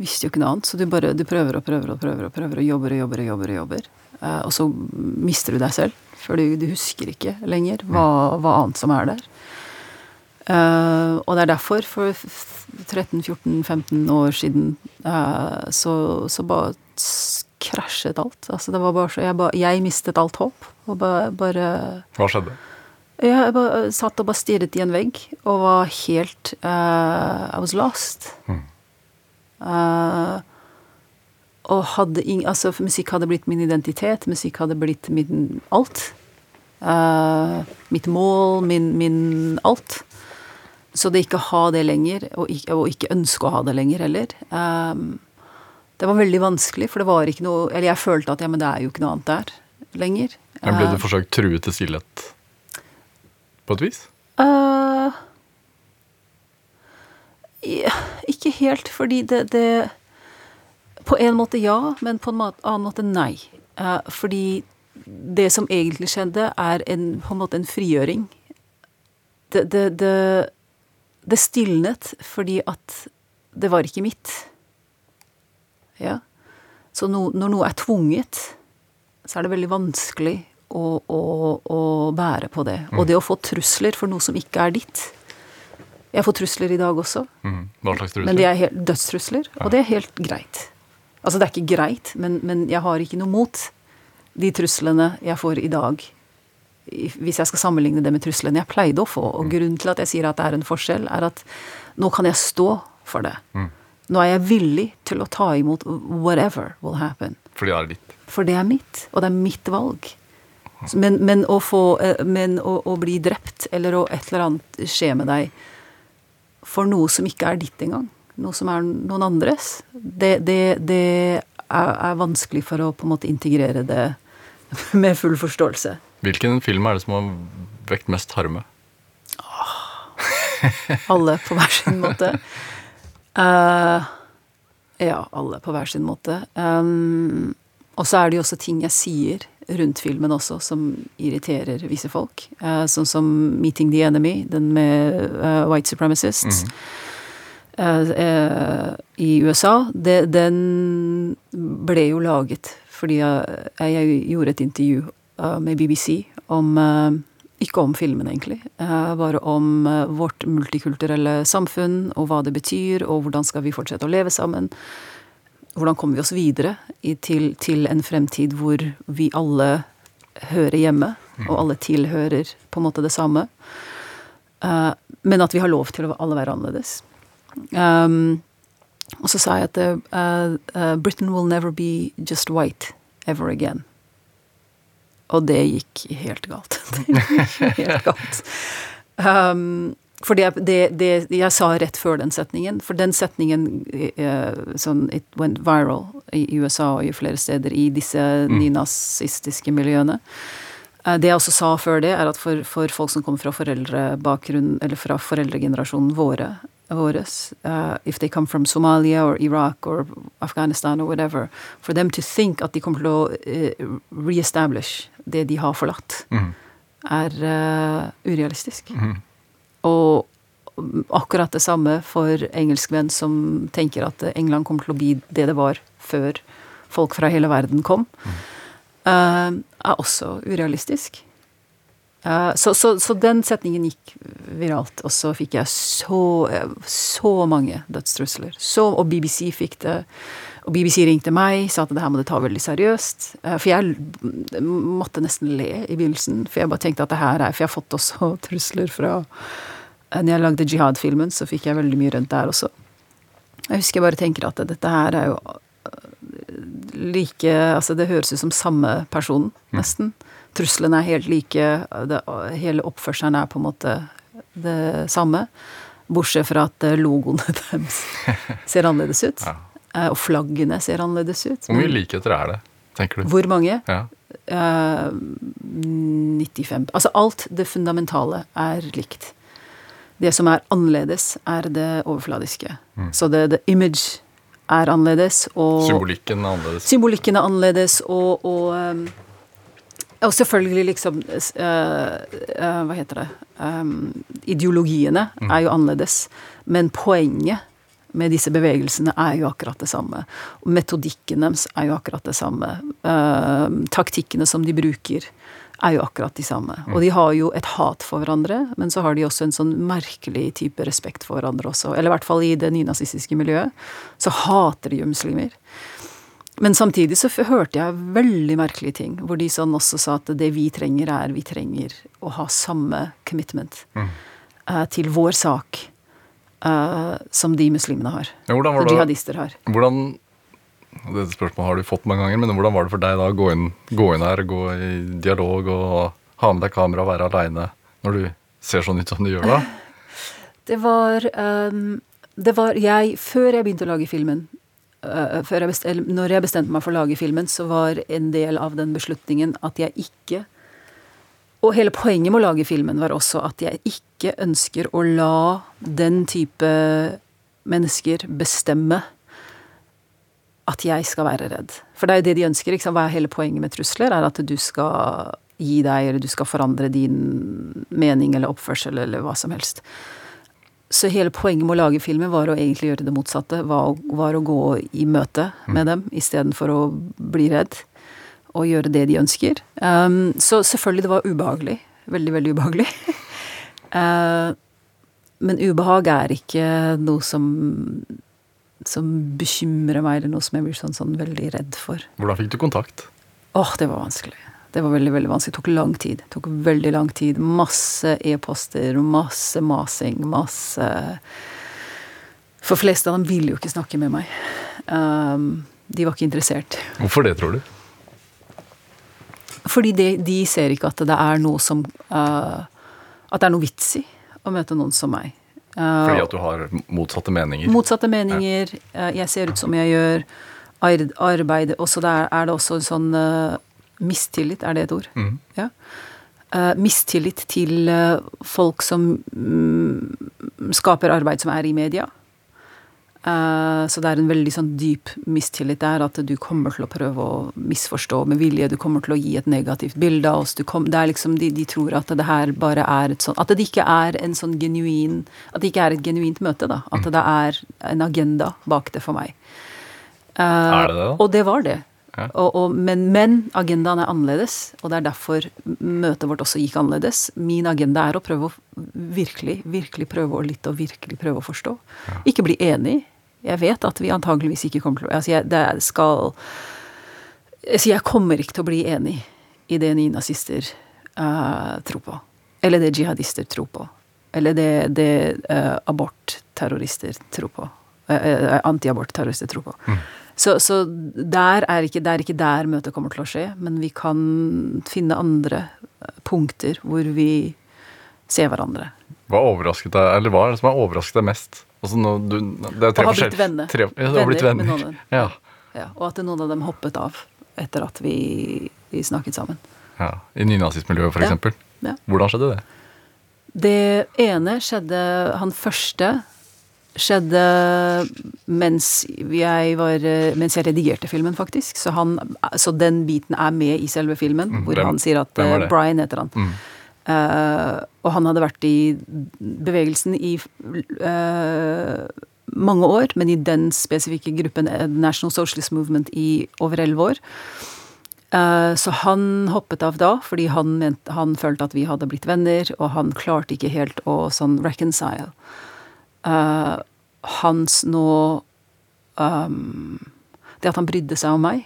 visste jo ikke noe annet, så du bare du prøver og prøver og prøver og prøver og jobber og jobber og jobber. Og jobber. Eh, og så mister du deg selv, for du, du husker ikke lenger hva, hva annet som er der. Eh, og det er derfor, for 13-14-15 år siden, eh, så, så bare krasjet alt. Altså, det var bare så Jeg, ba, jeg mistet alt håp. Og bare, bare Hva skjedde? Jeg bare satt og bare stirret i en vegg og var helt uh, I was lost. Eh, og hadde ing, altså, musikk hadde blitt min identitet, musikk hadde blitt min alt. Uh, mitt mål, min, min alt. Så det ikke å ha det lenger, og ikke, og ikke ønske å ha det lenger heller um, Det var veldig vanskelig, for det var ikke noe Eller jeg følte at ja, men det er jo ikke noe annet der lenger. Men ble du forsøkt truet til stillhet på et vis? Uh, ja, ikke helt, fordi det, det På en måte ja, men på en annen måte nei. Uh, fordi det som egentlig skjedde, er en, på en måte en frigjøring. Det, det, det, det stilnet fordi at det var ikke mitt. Ja. Så no, når noe er tvunget, så er det veldig vanskelig å, å, å bære på det. Og det å få trusler for noe som ikke er ditt. Jeg får trusler i dag også, Mm. Hva slags trusler? men de er helt dødstrusler, og det er helt greit. Altså, det er ikke greit, men, men jeg har ikke noe mot de truslene jeg får i dag. Hvis jeg skal sammenligne det med truslene jeg pleide å få. Og grunnen til at jeg sier at det er en forskjell, er at nå kan jeg stå for det. Nå er jeg villig til å ta imot whatever will happen. Fordi det er ditt. For det er mitt, og det er mitt valg. Men, men, å, få, eh, men å, å bli drept, eller å et eller annet skje med deg for noe som ikke er ditt engang, noe som er noen andres, det, det, det er, er vanskelig for å på en måte integrere det med full forståelse. Hvilken film er det som har vekt mest harme? Alle på hver sin måte. Uh, ja, alle på hver sin måte. Um, og så er det jo også ting jeg sier rundt filmen også, som irriterer visse folk. Uh, sånn som 'Meeting the Enemy', den med uh, white supremacists. eh, eh, I USA. Det, den ble jo laget fordi jeg, jeg gjorde et intervju med BBC om eh, ikke om filmen, egentlig. eh, bare om eh, vårt multikulturelle samfunn, og hva det betyr, og hvordan skal vi fortsette å leve sammen. Hvordan kommer vi oss videre til, til en fremtid hvor vi alle hører hjemme, og alle tilhører på en måte det samme. Eh, men at vi har lov til å alle være annerledes. Um, og så sa jeg at Britain will never be just white ever again. Og det gikk helt galt. helt galt. Um, for det, det, det jeg sa rett før den setningen, for den setningen uh, sånn, It went viral i USA og i flere steder i disse nynazistiske miljøene. Uh, Det jeg også sa før det, er at for, for folk som kommer fra foreldrebakgrunn, eller fra foreldregenerasjonen våre, våres, uh, if they come from Somalia or Iraq or Afghanistan or whatever, for them to think at de kommer til å re-establish det de har forlatt, er uh, urealistisk. Og akkurat det samme for engelskmenn som tenker at England kommer til å bli det det var før folk fra hele verden kom, eh, er også urealistisk. Uh, så, så, så den setningen gikk viralt, og så fikk jeg så, så mange dødstrusler. Så, og BBC fikk det. Og BBC ringte meg, sa at det her må du ta veldig seriøst. Eh, For jeg måtte nesten le i begynnelsen, for jeg bare tenkte at det her er For jeg har fått også trusler fra eh, Når jeg lagde Jihad-filmen, så fikk jeg veldig mye rundt der også. Jeg husker jeg bare tenker at dette her er jo øh, like Altså, det høres ut som samme person, nesten. Truslene er helt like. Det, hele oppførselen er på en måte det samme. Bortsett fra at eh, logoene deres ser annerledes ut. Ja. Eh, Og flaggene ser annerledes ut. Hvor mye likheter er det, tenker du? Hvor mange? Ja. Uh, 95 Altså alt det fundamentale er likt. Det som er annerledes, er det overfladiske. Så det, the image er annerledes, og Symbolikken er annerledes. symbolikken er annerledes, og, og, um, og selvfølgelig liksom uh, uh, Hva heter det um, Ideologiene er jo annerledes, men poenget med disse bevegelsene er jo akkurat det samme. Og metodikken deres er jo akkurat det samme. Eh, taktikkene som de bruker, er jo akkurat de samme. Og de har jo et hat for hverandre, men så har de også en sånn merkelig type respekt for hverandre også. Eller i hvert fall i det nynazistiske miljøet. Så hater de jo muslimer. Men samtidig så hørte jeg veldig merkelige ting, hvor de sånn også sa at det vi trenger, er vi trenger å ha samme commitment eh, til vår sak eh, som de muslimene har. Ja, det- jihadister har. Hvordan Dette spørsmålet har du fått mange ganger, men hvordan var det for deg da å gå inn, gå inn her, gå i dialog og ha med deg kamera og være aleine når du ser sånn ut som du gjør da? Det var, um, det var jeg Før jeg begynte å lage filmen eh, jeg bestemte, Når jeg bestemte meg for å lage filmen, så var en del av den beslutningen at jeg ikke Og hele poenget med å lage filmen var også at jeg ikke ønsker å la den type mennesker bestemme at jeg skal være redd. For det er jo det de ønsker. Ikke sant? Hva er hele poenget med trusler? Er at du skal gi deg, eller du skal forandre din mening eller oppførsel eller hva som helst. Så hele poenget med å lage filmen var å egentlig gjøre det motsatte. Var, var å gå i møte med dem istedenfor å bli redd. Og gjøre det de ønsker. Um, så selvfølgelig, det var ubehagelig. Veldig, veldig ubehagelig. uh, men ubehag er ikke noe som som bekymrer meg, eller noe som jeg blir sånn, sånn veldig redd for. Hvordan fikk du kontakt? Åh, det var vanskelig. Det var veldig, veldig vanskelig. Det tok lang tid. Det tok veldig lang tid. Masse e-poster, masse masing, masse For fleste av dem ville jo ikke snakke med meg. Um, de var ikke interessert. Hvorfor det, tror du? Fordi de, de ser ikke at det er noe som uh, At det er noe vits i å møte noen som meg. Uh, Fordi at du har motsatte meninger? Motsatte meninger. eh, Jeg ser ut som jeg gjør. Arbeid Også der er det også en sånn mistillit, er det et ord? Mm. Ja. Mistillit til folk som mm, skaper arbeid som er i media. Eh, så det er en veldig sånn dyp mistillit der, at du kommer til å prøve å misforstå med vilje. Du kommer til å gi et negativt bilde av oss. Du kom, det er liksom, de, de tror at det her bare er et sånn At det ikke er en sånn genuin At det ikke er et genuint møte, da. At det er en agenda bak det for meg. Eh, Er det det, da? Og det var det. Ja. Og, og, men, men agendaen er annerledes, og det er derfor møtet vårt også gikk annerledes. Min agenda er å prøve å virkelig, virkelig prøve å litt og virkelig prøve å forstå. Ikke bli enig. Jeg vet at vi antageligvis ikke kommer til å altså jeg, det skal altså jeg kommer ikke til å bli enig i det nynazister uh, tror på. Eller det jihadister tror på. Eller det, det uh, abortterrorister tror på. Uh, Antiabortterrorister tror på. Så, så der er ikke, det er ikke der møtet kommer til å skje, men vi kan finne andre punkter hvor vi ser hverandre. Hva overrasket deg, eller hva er det som har overrasket deg mest? Altså, nå, du, det er tre og har blitt venner. Tre, ja, venner, har blitt Venner med noen. Ja, Ja, og at noen av dem hoppet av etter at vi, vi snakket sammen. ja. I nynazistmiljøet, for Ja. Hvordan skjedde det? Det ene skjedde Han første skjedde mens jeg var Mens jeg redigerte filmen, faktisk. Så, han, så den biten er med i selve filmen, Mm, hvor hvem- han sier at eh? Brian heter han. Mm. Eh, og han hadde vært i bevegelsen i uh, mange år, men i den spesifikke gruppen, eh, National Socialist Movement, i over elleve år. Uh, Så han hoppet av da, fordi han, mente, han følte at vi hadde blitt venner, og han klarte ikke helt å sånn reconcile. Hans nå um, Det at han brydde seg om meg,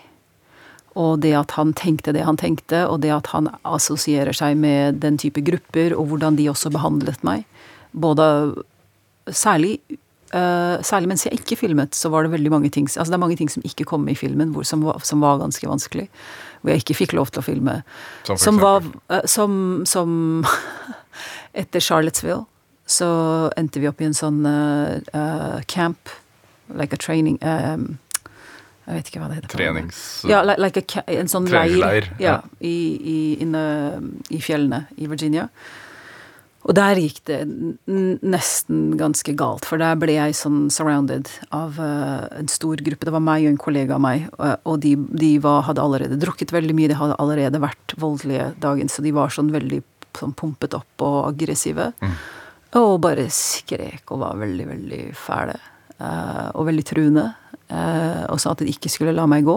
og det at han tenkte det han tenkte, og det at han assosierer seg med den type grupper, og hvordan de også behandlet meg. Både Særlig, uh, særlig mens jeg ikke filmet, så var det veldig mange ting Altså det er mange ting som ikke kom i filmen, hvor, som, var, som var ganske vanskelig. Hvor jeg ikke fikk lov til å filme. Som Som var eh, Som, som Etter Charlottesville så endte vi opp i en sånn uh, camp, like a training eh, Jeg vet ikke hva det heter. Trenings... Ja, like, a, en sånn leir ja, i, i, inne i fjellene i Virginia. Og der gikk det nesten ganske galt, for der ble jeg sånn surrounded av uh, en stor gruppe. Det var meg og en kollega av meg, og, og de, de var, hadde allerede drukket veldig mye, de hadde allerede vært voldelige dagen, så de var sånn veldig sånn pumpet opp og aggressive. Og bare skrek og var veldig, veldig fæle. Uh, og veldig truende. Eh, og sa at de ikke skulle la meg gå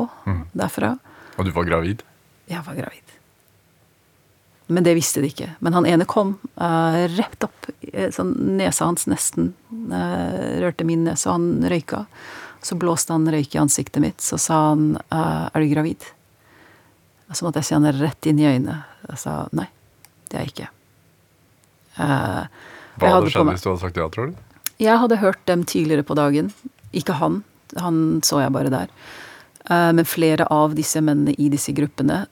derfra. Og du var gravid? Jeg var gravid. Men det visste de ikke. Men han ene kom uh, rett opp. eh, Sånn, nesa hans nesten eh, rørte min nese, og han røyka. Så blåste han røyk i ansiktet mitt. Så sa han eh, 'Er du gravid?' Og Så måtte jeg se han rett inn i øynene. Jeg sa nei, det er jeg ikke. Eh, Hva hadde skjedd hvis du hadde sagt ja, tror du? jeg hadde hørt dem tidligere på dagen. Ikke han. Han så jeg bare der. Eh, Men flere av disse mennene i disse gruppene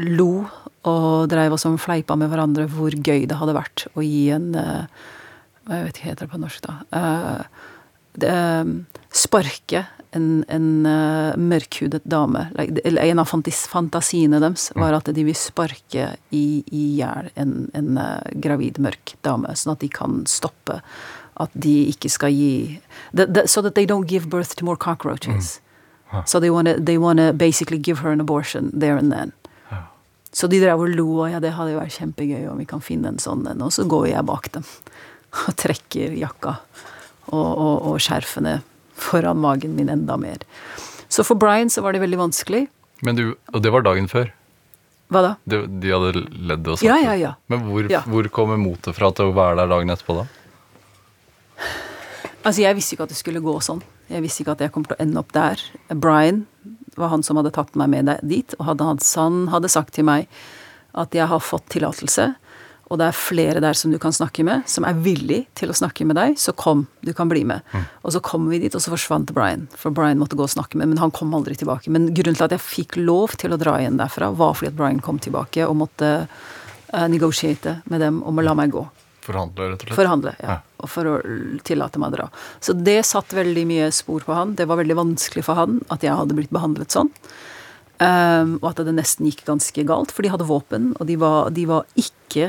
lo og dreiv og fleipa med hverandre hvor gøy det hadde vært å gi en eh, Jeg vet ikke hva heter det på norsk, da. Eh, eh, sparke en, en eh, mørkhudet dame. En av fantasiene deres var at de vil sparke i hjel en, en eh, gravid, mørk dame, sånn at de kan stoppe at de ikke skal gi the, the, So that they don't give birth to more cockroaches. So they wanna, they wanna basically give her an abortion there and then. Så de drev og lo, og ja, det hadde jo vært kjempegøy om vi kan finne en sånn en. Og så går jeg bak dem og trekker jakka og, og, og skjerfene foran magen min enda mer. Så for Brian så var det veldig vanskelig. Men du, Og det var dagen før? Hva da? De, de hadde ledd og sagt Ja, ja, ja. Men hvor, Ja. hvor kommer motet fra til å være der dagen etterpå, da? Altså, jeg visste ikke at det skulle gå sånn. Jeg visste ikke at jeg kom til å ende opp der. Brian var han som hadde tatt meg med dit, og hadde, han hadde sagt til meg at jeg har fått tillatelse, og det er flere der som du kan snakke med, som er villig til å snakke med deg, så kom, du kan bli med. Og så kom vi dit, og så forsvant Brian, for Brian måtte gå og snakke med, men han kom aldri tilbake. Men grunnen til at jeg fikk lov til å dra igjen derfra, var fordi at Brian kom tilbake og måtte uh, negotiate med dem om å la meg gå. Forhandle, rett og slett? Forhandle, ja. Ja. Og for å tillate meg å dra. Så det satt veldig mye spor på han. Det var veldig vanskelig for han at jeg hadde blitt behandlet sånn. Um, og at det nesten gikk ganske galt, for de hadde våpen, og de var, de var ikke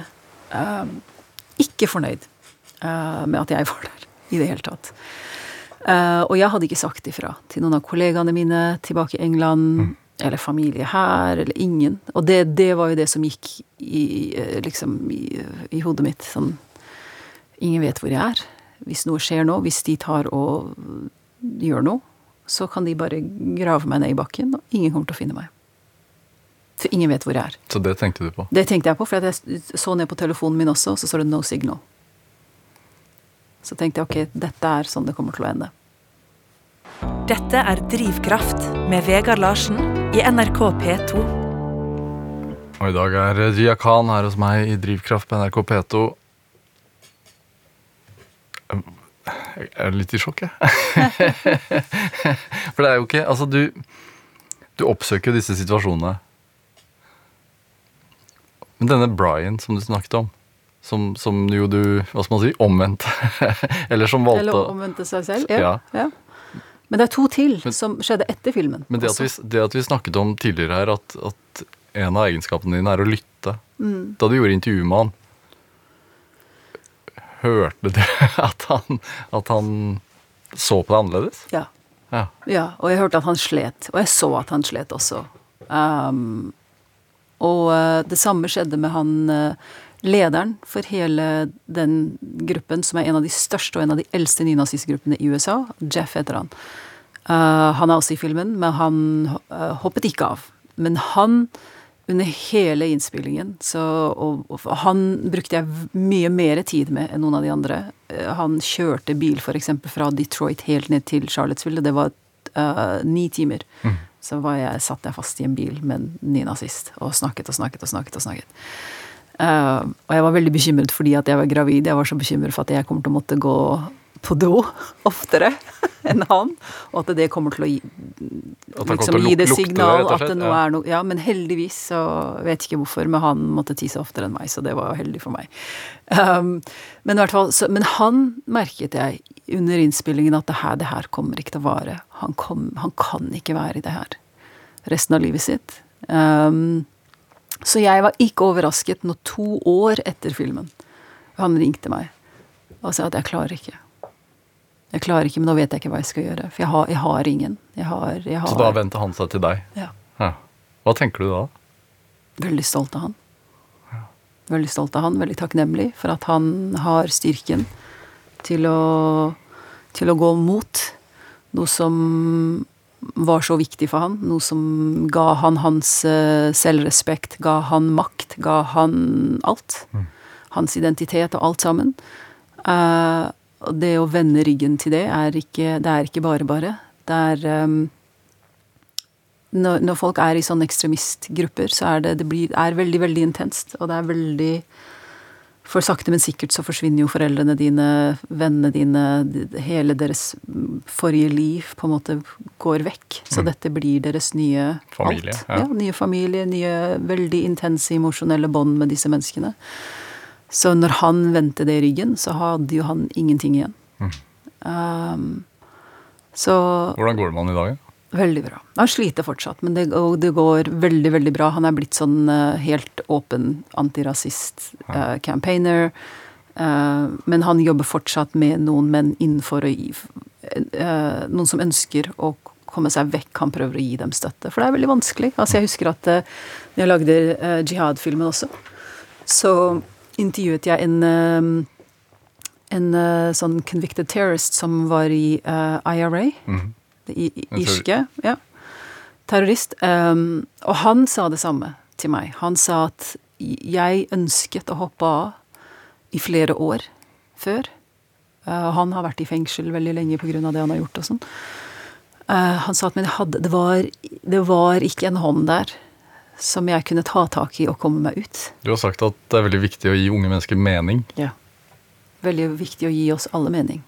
um, ikke fornøyd uh, med at jeg var der i det hele tatt. Uh, og jeg hadde ikke sagt ifra til noen av kollegaene mine tilbake i England, eller familie her, eller ingen. Og det, det var jo det som gikk i, eh, liksom, i, i hodet mitt. Sånn Ingen vet hvor jeg er. Hvis noe skjer nå, hvis de tar og gjør noe, så kan de bare grave meg ned i bakken, og ingen kommer til å finne meg. For ingen vet hvor jeg er. Så det tenkte du på? Det tenkte jeg på, for jeg så ned på telefonen min også, og så står det 'no signal'. Så tenkte jeg ok, dette er sånn det kommer til å ende. Dette er Drivkraft med Vegard Larsen i NRK P2. Og i dag er Jia Khan her hos meg i Drivkraft på NRK P2. Jeg er litt i sjokk, jeg. For det er jo ikke Altså, du, du oppsøker jo disse situasjonene. Men denne Brian som du snakket om, som, som jo du Hva skal man si? Omvendte. Eller som valgte Eller omvendte seg selv. Ja. Ja. ja. Men det er to til som skjedde etter filmen. Men det at, vi, det at vi snakket om tidligere her, at, at en av egenskapene dine er å lytte Mm. Da du gjorde intervju med han, hørte du at han, at han så på det annerledes? Ja. Ja. ja. Og jeg hørte at han slet. Og jeg så at han slet også. Um, og eh, det samme skjedde med han eh, lederen for hele den gruppen, som er en av de største og en av de eldste nynazistgruppene i USA. Jeff heter han. Uh, han er også i filmen, men han uh, hoppet ikke av. Men han under hele innspillingen. Så, og, og han brukte jeg mye mer tid med enn noen av de andre. Uh, Han kjørte bil f.eks. fra Detroit helt ned til Charlottesville. Det var ni timer. Så var jeg, satt jeg fast i en bil med en nynazist og snakket og snakket og snakket. Og snakket. Eh, og jeg var veldig bekymret fordi at jeg var gravid. Jeg var så bekymret for at jeg kommer til å måtte gå på do oftere enn han. Og at det kommer til å gi, liksom, til å gi det signal det, at det nå er noe Ja, men heldigvis så vet ikke hvorfor, men han måtte tisse oftere enn meg, så det var jo heldig for meg. Um, men, fall, så, men han merket jeg under innspillingen at det her, det her kommer ikke til å vare. Han, kom, han kan ikke være i det her resten av livet sitt. Um, så jeg var ikke overrasket når to år etter filmen han ringte meg og sa at jeg klarer ikke. Jeg klarer ikke, men nå vet jeg ikke hva jeg skal gjøre. For jeg har, jeg har ingen. Jeg har, jeg har, Så da vendte han seg til deg? ja, Ja. Hva tenker du da? Veldig stolt av han. Veldig stolt av han, veldig takknemlig for at han har styrken til å, til å gå mot noe som var så viktig for han. Noe som ga han hans eh, selvrespekt, ga han makt, ga han alt. Hans identitet og alt sammen. Og det å vende ryggen til det er ikke, det er ikke bare bare. Det er um, når, når folk er i sånne ekstremistgrupper, så er det, det blir, er veldig, veldig intenst. Og det er veldig For sakte, men sikkert så forsvinner jo foreldrene dine, vennene dine, hele deres forrige liv på en måte går vekk. Så dette blir deres nye Familie, alt. ja. Ja, nye familie, nye veldig intense emosjonelle bånd med disse menneskene. Så når han vendte det i ryggen, så hadde jo han ingenting igjen. Um, så Hvordan går det med han i dag? ja? Veldig bra. Han sliter fortsatt, men det, og det går veldig, veldig bra. Han er blitt sånn uh, helt åpen antirasist uh, campaigner. Eh, men han jobber fortsatt med noen menn innenfor gi eh, Noen som ønsker å komme seg vekk, han prøver å gi dem støtte. For det er veldig vanskelig. Altså, jeg husker at uh, når jeg lagde eh, jihad-filmen også, så intervjuet jeg en eh, en eh, sånn convicted terrorist som var i eh, IRA. Mhm. I, irske. Ja. Terrorist. Um, og han sa det samme til meg. Han sa at jeg ønsket å hoppe av i flere år før. Uh, han har vært i fengsel veldig lenge pga. det han har gjort og sånn. Uh, han sa at men hadde, det, var, det var ikke en hånd der som jeg kunne ta tak i og komme meg ut. Du har sagt at det er veldig viktig å gi unge mennesker mening. Ja. Veldig viktig å gi oss alle mening.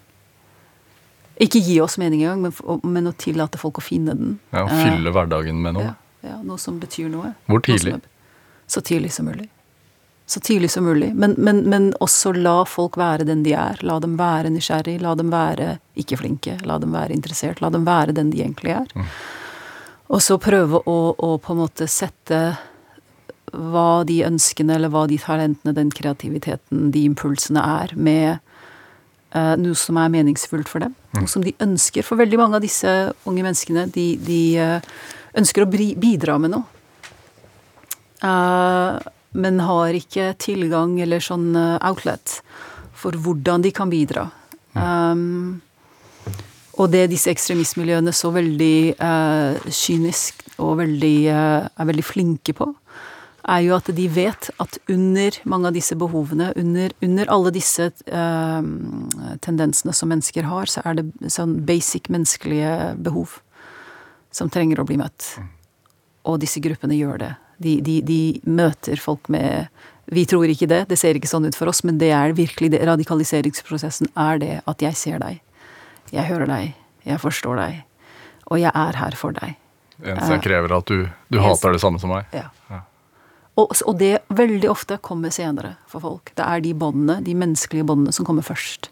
Ikke gi oss mening engang, men, men å tillate folk å finne den. Ja, å Fylle hverdagen med noe. ja, ja, noe som betyr noe. Hvor tidlig? er- Så tidlig som mulig. Så tidlig som mulig. Men, men, men også la folk være den de er. La dem være nysgjerrig, la dem være ikke flinke, la dem være interessert. La dem være den de egentlig er. Mm. Og så prøve å, å på en måte sette hva de ønskene, eller hva de talentene, den kreativiteten, de impulsene er, med noe som er meningsfullt for dem. Mm. Noe som de ønsker. For veldig mange av disse unge menneskene, de, de eh, ønsker å bidra med noe. Eh, men har ikke tilgang eller sånn eh, outlet for hvordan de kan bidra. Um, og det disse ekstremistmiljøene så veldig uh, kynisk og veldig, uh, er veldig flinke på, er jo at de vet at under mange av disse behovene, under, under alle disse eh, tendensene som mennesker har, så er det sånn basic menneskelige behov som trenger å bli møtt. Og disse gruppene gjør det. De, de, de møter folk med Vi tror ikke det, det ser ikke sånn ut for oss, men det er virkelig det, radikaliseringsprosessen er det at jeg ser deg. Jeg hører deg, jeg forstår deg, og jeg er her for deg. Det Eneste jeg krever, er at du, du hater det samme som meg. Ja. Og, og det veldig ofte kommer senere for folk. Det er de båndene, de menneskelige båndene, som kommer først.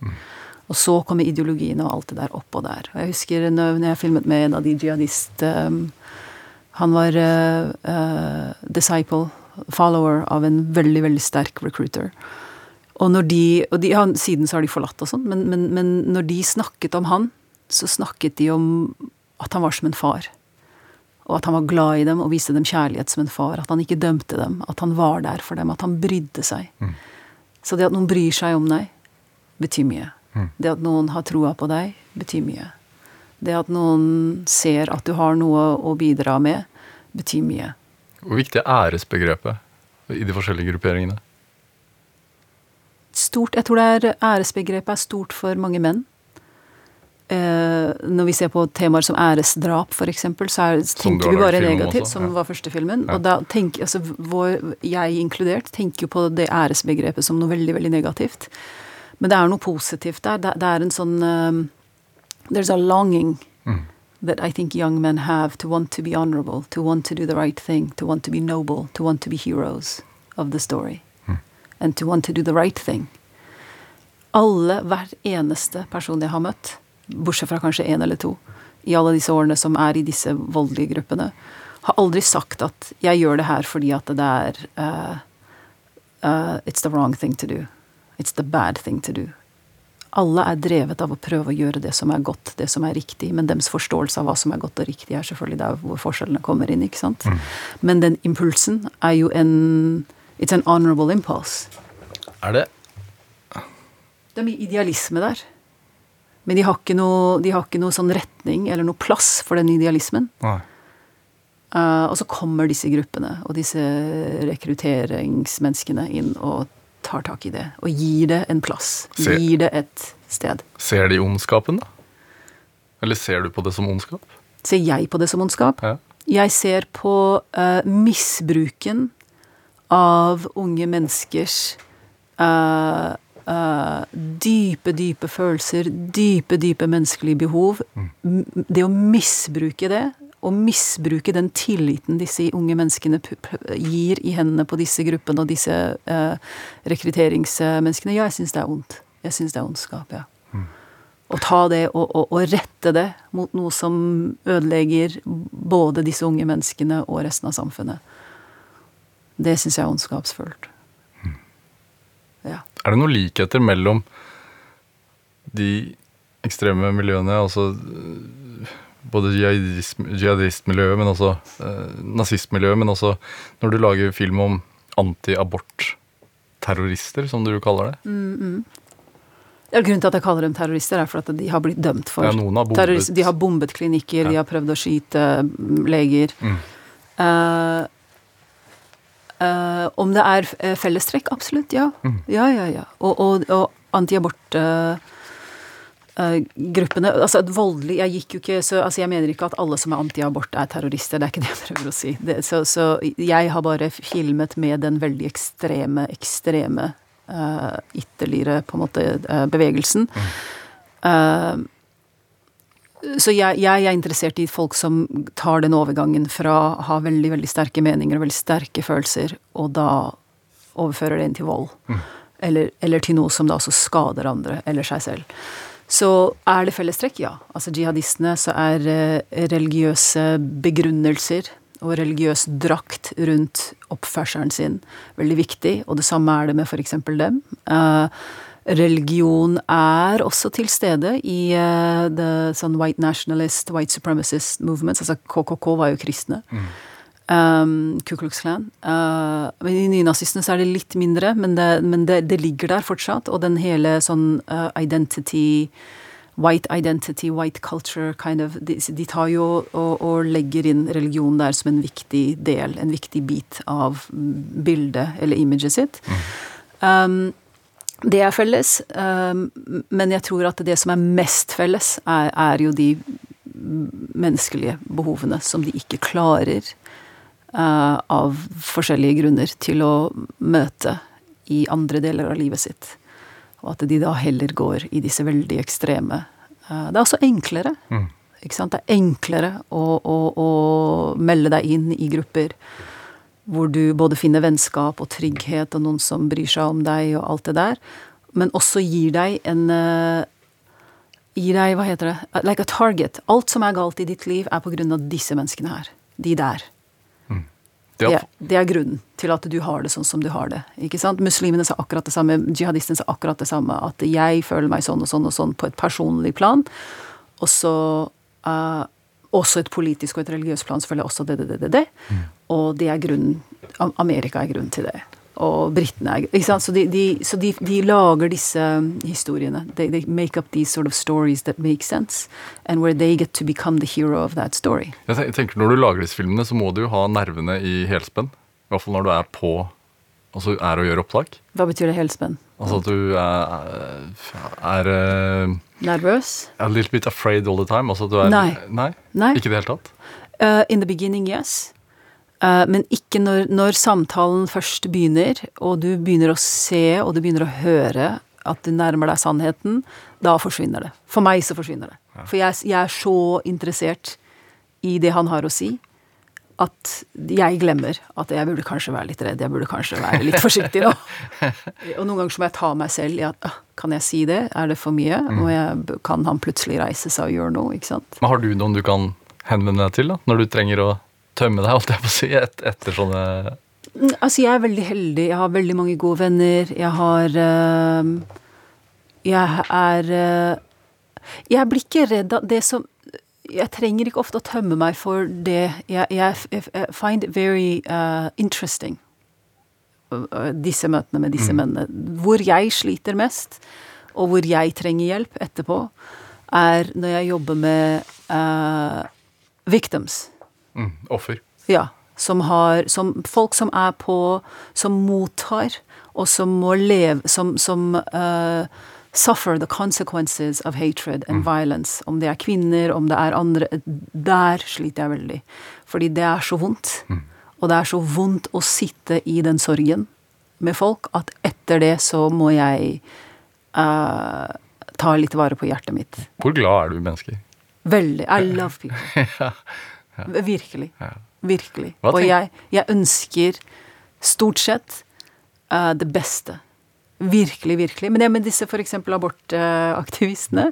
Og så kommer ideologien og alt det der oppå der. Og jeg husker når når jeg filmet med en av de jihadist um, Han var uh, uh, disciple, follower, av en veldig, veldig sterk recruiter. Og når de, og de ja, Siden så har de forlatt og sånn, men, men, men når de snakket om han, så snakket de om at han var som en far. Og at han var glad i dem og viste dem kjærlighet som en far. At han ikke dømte dem, at han var der for dem, at han brydde seg. Så det at noen bryr seg om deg, betyr mye. Det at noen har troa på deg, betyr mye. Det at noen ser at du har noe å bidra med, betyr mye. Hvor viktig er æresbegrepet i de forskjellige grupperingene? Stort, jeg tror det er æresbegrepet er stort for mange menn. Eh, når vi ser på temaer som æresdrap, f.eks., så er, tenker vi bare negativt, som ja. var første filmen. Ja. Og da tenker altså, vår, jeg inkludert tenker jo på det æresbegrepet som noe veldig, veldig negativt. Men det er noe positivt der. Det, det er en sånn um, There's a longing Mm. that I think young men have to want to be honorable, to want to do the right thing, to want to be noble, to want to be heroes of the story. And to want to do the right thing. Alle, hver eneste person jeg har møtt, bortsett fra kanskje én eller to, i alle disse årene som er i disse voldelige gruppene, har aldri sagt at 'jeg gjør det her fordi at det er uh, uh, It's the wrong thing to do. It's the bad thing to do. Alle er drevet av å prøve å gjøre det som er godt, det som er riktig, men deres forståelse av hva som er godt og riktig, er selvfølgelig der hvor forskjellene kommer inn, ikke sant? Men den impulsen er jo en It's an honorable impulse. Er det Det er mye idealisme der. Men de har, ikke noe, de har ikke noe sånn retning eller noe plass for den idealismen. Eh, og så kommer disse gruppene og disse rekrutteringsmenneskene inn og tar tak i det. Og gir det en plass. Se- Gir det et sted. Ser de ondskapen, da? Eller ser du på det som ondskap? Ser jeg på det som ondskap? Ja. Jeg ser på uh, misbruken av unge menneskers eh, eh, dype, dype følelser, dype, dype menneskelige behov. Mm. Det å misbruke det, og misbruke den tilliten disse unge menneskene gir i hendene på disse gruppene og disse uh, rekrutteringsmenneskene, ja, jeg syns det er ondt. Jeg syns det er ondskap, ja. Å ta det og, og, og rette det mot noe som ødelegger både disse unge menneskene og resten av samfunnet. Det syns jeg er ondskapsfullt. Ja. Er det noen likheter mellom de ekstreme miljøene, altså øh, både jihadistmiljøet, men også eh, nazistmiljøet, men også når du lager film om anti-abort-terrorister, som du kaller det? Ja, Grunnen til at jeg kaller dem terrorister, er for at de har blitt dømt for Ja, bombet. De har bombet klinikker, de har prøvd å skyte mm, leger. Mm. Eh, eh, om det er eh, fellestrekk? Absolutt, ja. Mm. Ja, ja, ja. Og, og, og antiabort-gruppene Altså et voldelig Jeg gikk jo ikke så Altså, jeg mener ikke at alle som er antiabort, er terrorister. Det er ikke det jeg prøver å si. Det, så, så jeg har bare filmet med den veldig ekstreme, ekstreme uh, ytterligere på en måte eh, bevegelsen. Eh, så jeg, jeg er interessert i folk som tar den overgangen fra å ha veldig veldig sterke meninger og veldig sterke følelser, og da overfører det inn til vold. Eller, eller til noe som da også skader andre, eller seg selv. Så er det fellestrekk? Ja. Altså jihadistene så er eh, religiøse begrunnelser og religiøs drakt rundt oppførselen sin veldig viktig, og det samme er det med f.eks. dem. Eh, religion er også til stede i uh, the, sånn white nationalist, white supremacist movements. Altså KKK var jo kristne. Um, Ku Klux Klan. Uh, men I nynazistene så er det litt mindre, men, det, men det, det ligger der fortsatt. Og den hele sånn uh, identity White identity, white culture kind of De, de tar jo og, og legger inn religion der som en viktig del, en viktig bit av bildet eller imaget sitt. Um, det er felles, um, men jeg tror at det som er mest felles, er, er jo de menneskelige behovene som de ikke klarer eh, av forskjellige grunner til å møte i andre deler av livet sitt. Og at de da heller går i disse veldig ekstreme eh, Det er også enklere. Ikke sant? Det er enklere å, å, å melde deg inn i grupper hvor du både finner vennskap og trygghet og noen som bryr seg om deg og alt det der, men også gir deg en eh, Gir deg, hva heter det, like a target. Alt som er galt i ditt liv, er på grunn av disse menneskene her. De der. Det Det, er, det er grunnen til at du har det sånn som du har det. ikke sant? Muslimene sa akkurat det samme, jihadistene sa akkurat det samme. At jeg føler meg sånn og sånn og sånn på et personlig plan. Og så uh, også et politisk og et religiøst plan, selvfølgelig også det, det, det, det. det. Og det er grunnen Amerika er grunnen til det. Og britene er ikke sant? Så de, de, så de, de lager disse historiene. They, they make up these sort of stories that make sense. And where they get to become the hero of that story. jeg tenker Når du lager disse filmene, så må du jo ha nervene i helspenn. I hvert fall når du er på Altså er og gjør opptak. Hva betyr det helspenn? Altså at du er, er eh, Nervøs? a little bit afraid all the time. Altså at du er Nei. Nei? Nei. Ikke i det hele tatt? Uh, in the beginning, yes. Uh, men ikke når, når samtalen først begynner, og du begynner å se og du begynner å høre at du nærmer deg sannheten, da forsvinner det. For meg så forsvinner det. For jeg, jeg er så interessert i det han har å si, at jeg glemmer at jeg burde kanskje være litt redd, jeg burde kanskje være litt forsiktig nå. og noen ganger så må jeg ta meg selv i at «Ah, kan jeg si det, er det for mye? Og jeg, kan han plutselig reise seg og gjøre noe, ikke sant? Men har du noen du kan henvende deg til da, når du trenger å tømme deg, holdt jeg på å si, et, etter sånne Mm, Altså, jeg er veldig heldig. Jeg har veldig mange gode venner. Jeg har eh, Jeg er eh, Jeg blir ikke redd av det som Jeg trenger ikke ofte å tømme meg for det. Jeg, jeg, find very uh, interesting, disse møtene med disse mennene. Hvor jeg sliter mest, og hvor jeg trenger hjelp etterpå. er når jeg jobber med uh, victims. Mm, offer. Ja. Som har som Folk som er på Som mottar, og som må leve Som, som uh, suffer the consequences of hatred and violence. Om det er kvinner, om det er andre Der sliter jeg veldig. Fordi det er så vondt. Og det er så vondt å sitte i den sorgen med folk at etter det så må jeg uh, ta litt vare på hjertet mitt. Hvor glad er du i mennesker? Veldig. I love people. Virkelig. Virkelig. Og jeg, jeg ønsker stort sett uh, det beste. Virkelig, virkelig. Men det med disse f.eks. abortaktivistene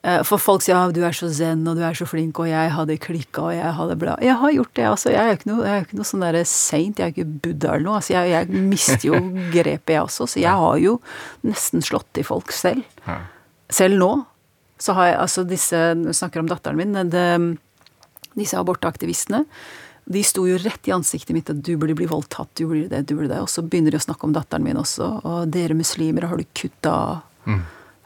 eh, For folk sier ja, du er så zen, og du er så flink, og jeg hadde klikka, og jeg hadde bla. Jeg har gjort det, altså. Jeg er jo ikke noe, ikke noe sånn derre saint, jeg er ikke Buddha eller noe. Altså, jeg, jeg mister jo grepet, jeg også. Så jeg har jo nesten slått i folk selv. Selv nå så har jeg altså disse Når vi snakker om datteren min, det, disse abortaktivistene de sto jo rett i ansiktet mitt at du burde bli voldtatt, du burde det, du burde det. Og så begynner de å snakke om datteren min også. Og dere muslimer, har du kutta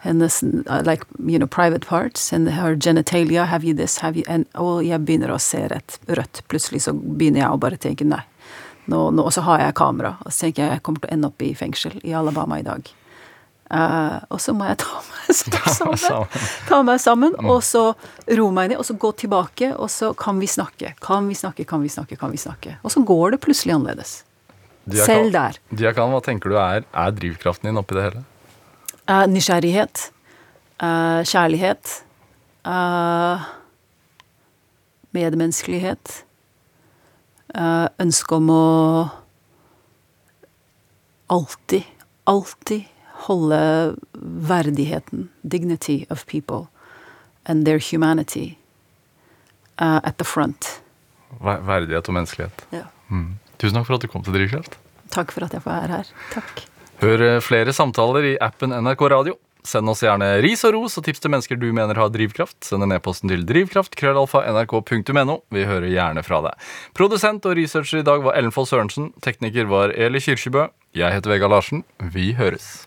hennes uh, like, you know, private parts and her genitalia, have you this, have you and, Og jeg begynner å se rett, rødt. Plutselig så begynner jeg å bare tenke nei. Nå, nå, og så har jeg kamera, og så tenker jeg jeg kommer til å ende opp i fengsel i Alabama i dag. Eh, og så må jeg ta meg sammen. sammen. Ta meg sammen, og så roe meg ned, og så gå tilbake, og så kan vi snakke. Kan vi snakke, kan vi snakke, kan vi snakke. Og så går det plutselig annerledes. Diakan- Selv der. Diakan, hva tenker du er, er drivkraften din oppi det hele? Uh, nysgjerrighet. Uh, kjærlighet. medmenneskelighet. Uh, ønske om å alltid, alltid holde verdigheten, dignity of people, and their humanity uh, at the front. Verdighet og menneskelighet. Ja. Mm. Tusen takk for at du kom til Drivkraft. Takk for at jeg får være her. Takk. Hør eh, flere samtaler i appen NRK Radio. Send oss gjerne ris og ros og tips til mennesker du mener har drivkraft. Send en e-posten til drivkraft, krøllalfa, Vi hører gjerne fra deg. Produsent og researcher i dag var Ellen Foss Sørensen. Tekniker var Eli Kyrkjebø. Jeg heter Vegard Larsen. Vi høres.